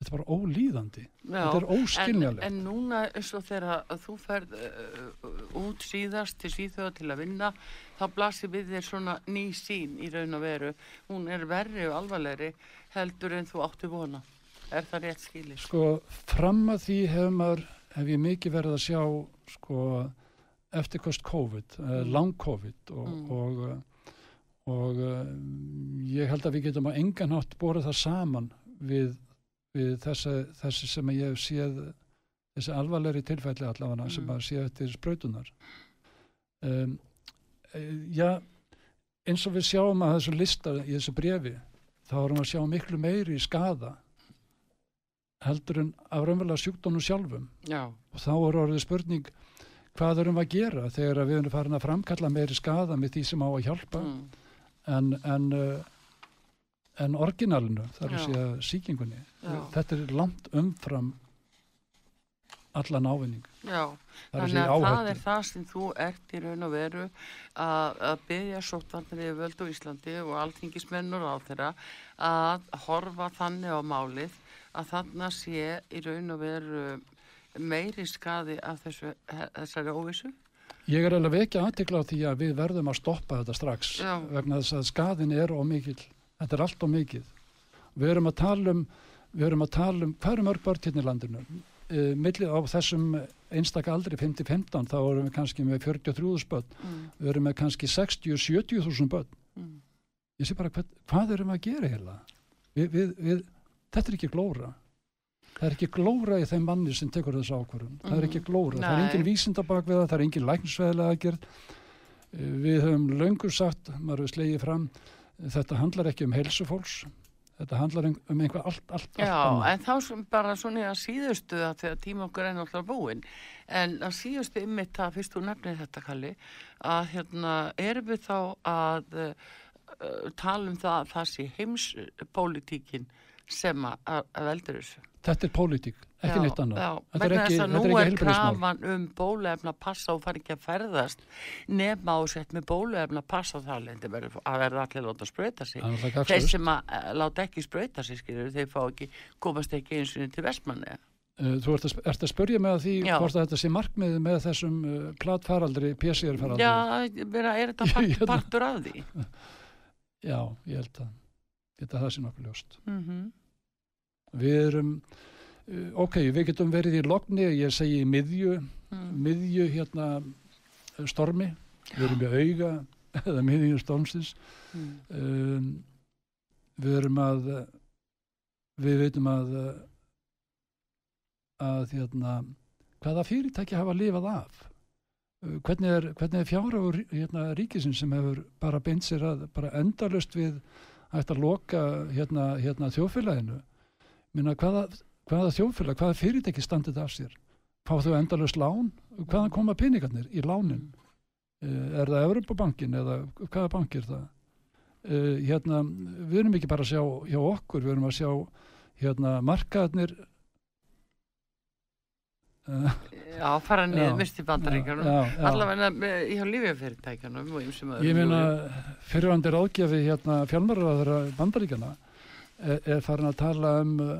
þetta er bara ólíðandi þetta er en, óskiljanlegt en núna eins og þegar þú ferð uh, út síðast til síðþjóða til að vinna þá blasir við þér svona ný sín í raun og veru hún er verri og alvarlegri heldur en þú átti vona er það rétt skilir? sko fram að því hef maður hef ég mikið verið að sjá sko eftirkost COVID. Mm. lang COVID og, Mm. og, uh, og uh, ég held að við getum á engan hátt borið það saman við, við þessi, þessi sem ég hef séð þessi alvarlegri tilfælli allavega sem Mm. að séð eftir sprautunar um, eh, já eins og við sjáum að þessu lista í þessu brefi þá erum við að sjá miklu meiri skada heldur en af raunverulega sjúkdónu sjálfum Já, og þá er orðið spurning hvað erum við að gera þegar við erum farin að framkalla meiri skada með því sem á að hjálpa mm. En, en, uh, en orginalinu þar Já. segja síkingunni Já. þetta er langt umfram allan ávinning já. það er að Þannig að það áhættu er það sem þú ert í raun og veru að, að byggja sóttvarnir í völdu Íslandi og alþingismennur á þeirra að horfa þannig á málið að þarna sé í raun og veru meiri skadi af þessu, þessari óvissu. Ég er alveg ekki aðtikla á því að við verðum að stoppa þetta strax Já. vegna þess að skadin er ómikil þetta er allt ómikið við erum að tala um við erum að tala um, hvað eru mörg börn hérna í landinu? Uh, millið á þessum einstaka aldri 5-15 þá erum við kannski með 43.000 börn. Mm, við erum með kannski 60-70.000 börn. Mm, ég sé bara hvað, hvað erum við að gera hérna við, við, við, þetta er ekki glóra það er ekki glóra í þeim manni sem tekur þessu ákvörðum það er ekki glóra, það er Nei. engin vísinda bak við það það er engin læknisveðilega aðgerð við höfum löngu sagt maður hefur slegið fram þetta handlar ekki um heilsufólks þetta handlar um um einhver allt, allt, allt Já, annað. en þá sem bara svona að síðustu að þegar tíma okkur er náttúrulega búinn en að síðustu ymmit það fyrst þú nefnir þetta Kalli að hérna erum við þá að uh, tala um það að það sé heimspolítíkin sem að að veldur þessu. Þetta er pólitík, ekki Já, neitt annað Já, þetta er ekki, að þetta nú er krafan um bóluefna passa og fari ekki að ferðast nema á sett með bóluefna passa þá lendi verður að verða allir láta sig. Það er náttúrulega Þeir sem að uh, láta ekki sprauta sig, skilur, þeir fá ekki, komast ekki eins og til vestmanni. Eh, Þú ert að, ert að spörja með því Já. hvort að þetta sé markmiðið með þessum uh, platfaraldri, PCR-faraldri Já, meina, er þetta part, partur af því? Já, ég held að þetta það sé nokkuð ljóst. Mm Við erum, uh, ok, við getum verið í logni, ég segi miðju, mm. miðju hérna uh, stormi, við erum í auga eða miðju stormsins. Mm. Um, við erum að, við veitum að, að hérna, hvaða fyrirtæki hafa lifað af? Uh, Hvernig er, hvernig er fjárhagur hérna, ríkisins sem hefur bara beint sér að bara endalust við að loka hérna, hérna þjóðfélaginu? Minna, hvaða, hvaða þjóðfélag, hvaða fyrirtæki standið af sér? Fá þau endalust lán? Hvaðan koma peningarnir í lánin? Uh, er það Evropabankin eða hvaða bank er það? Uh, hérna, við erum ekki bara að sjá hjá okkur, við erum að sjá hérna markaðnir uh, Já, fara niður mist í já. Allavega með, hjá öðrum. Ég meina, jú, fyrirvandi ráðgjafi hérna fjálmarraðara bandaríkjana er, er farin að tala um uh,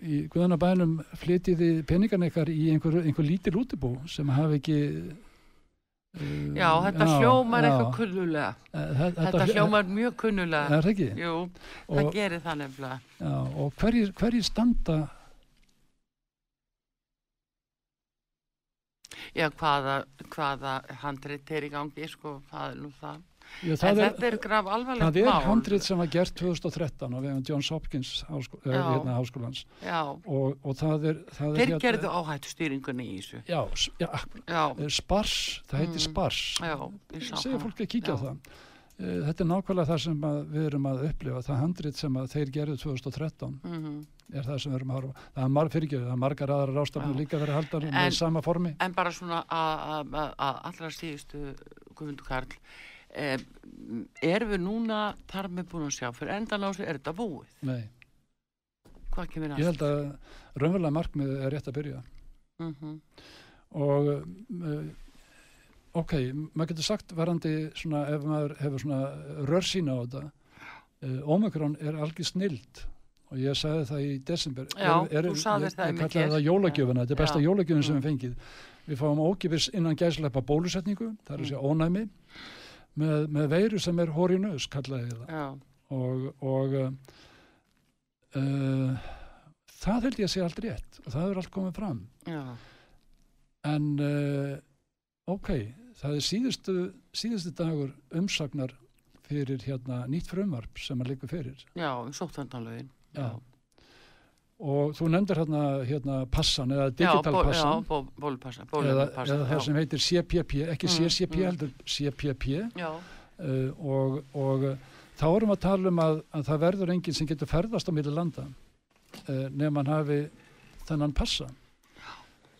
í Guðanabænum flytiði peningan ykkar í einhver, einhver lítil útibú sem hafi ekki jú. Já, þetta hljómar eitthvað kunnulega. þetta, Þetta hljómar mjög kunnulega. Er það ekki? Jú, það Og, gerir það nefnilega. já, og hverjir, hverjir standa Já, hvaða, hvaða handrit er í gangi, sko, það er nú það. Já, En er, þetta er graf alvarlegt það er mál. handrit sem var gert 2013 á vegum Johns Hopkins háskó, eh, Já. hérna, háskólans Já, og, og það er, það er þeir gerðu áhættu stýringunni í þessu. Já, já, Já, eh, spars, það spars ég sá segja það. fólki að kíkja á það Eh, þetta er nákvæmlega það sem að við erum að upplifa það handrit sem að þeir gerðu 2013 Mhm. er það sem við erum að horfa það er marg fyrirgjöðu, það er margar aðrar rástafnir Já. líka verið haldar En- með sama formi En bara svona að- að að- að allra síðustu Guðmundur Karl eh, erum við núna þar með búin að sjá fyrir endan á sig er þetta búið? Nei, hvað kemur ég næst? held að raunverulega markmið er rétt að byrja. Mm og uh, ok, maður getur sagt varandi svona ef maður hefur svona rörsýna á þetta uh, Omikron er algjör snild. Og ég sagði það í desember. Já, þú sagðir ég, það ég einmitt kallaði það jólagjöfuna, þetta er besta jólagjöfun sem Mm. við fengið. Við fáum ókipis innan gæslepa bólusetningu. Það er að Mm. segja ónæmi með, með veiru sem er hóri nös kallaði það. Já, og, og uh, það held ég að sé allt rétt og það er allt komið fram. Já, En uh, ok, það er síðustu, síðustu dagur umsagnar fyrir hérna nýtt frumvarp sem að líka fyrir. já, sóttandalögin Já. Og þú nefndir hérna, hérna passan eða já, digital bó- passan já, bó- bólupassa bólupassa, eða það sem heitir CPP, ekki Mm, CCP mm. heldur CPP uh, og, og uh, þá erum við að tala um að, að það verður enginn sem getur ferðast á milli landa uh, nema hann hafi þennan passa.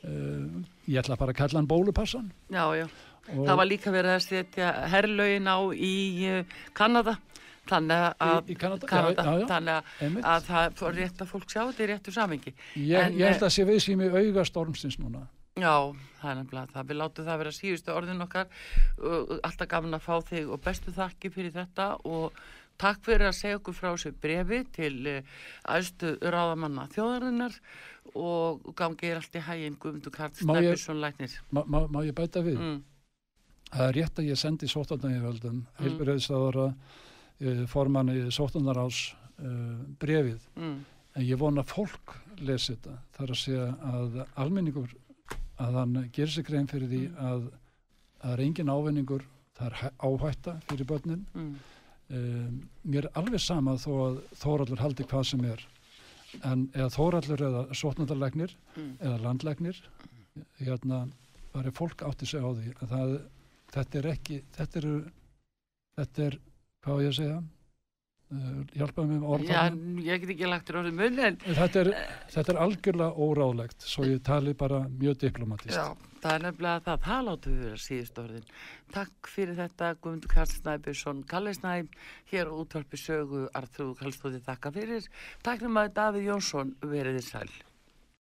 Uh, ég ætla bara að kalla hann bólupassan. já, já Og, það var líka verið að setja herrlögin á í Kanada þannig að í, í Kanada, Kanada, já, já, þannig að, að það fór rétt að fólk sjá þetta í réttu samingi Ég, En, ég held eh, að sé við sem í auga stormsins núna. Já, það er nefnilega það. Við látum það vera síðustu orðin okkar. Alltaf gaman að fá þig og bestu þakki fyrir þetta og takk fyrir að segja okkur frá þessu brefi til uh, æðstu ráðamanna þjóðarinnar og gangi er allt í hæginn Guðmundur Karl Má Snæbjörnsson læknir. Ma, ma, má ég bæta við? Mm, Það er rétt að ég sendi sóttandaníðvöldum, mm. Heilbyrðistáðara, formanni sóttandarás uh, brefið. mm, En ég vona að fólk lesi þetta. Það er að segja að almenningur, að hann gerir sig grein fyrir því Mm. að það er engin ávinningur, það er hæ- áhætta fyrir börnin. mm, Um, mér er alveg sama þó að Þóraldur haldi hvað sem er. En eða Þóraldur eða sóttandarlegnir mm. eða landlegnir hérna var fólk átti sig á því að það, þetta er ekki þetta er, þetta er hvað á ég að segja uh, hjálpaði mig með Já, orðan ég get ekki lagt orðið mun en þetta er, þetta er algjörlega óráðlegt svo ég tali bara mjög diplomatist já, það er nefnilega það. Það látum við vera síðustu orðin. Takk fyrir þetta Guðmundur Karl Snæbjörnsson Kalli Snæb hér á útvarpi sögu Arþrúð Kallstóði þakka fyrir. Takk fyrir maður Davíð Jónsson veriði sæl.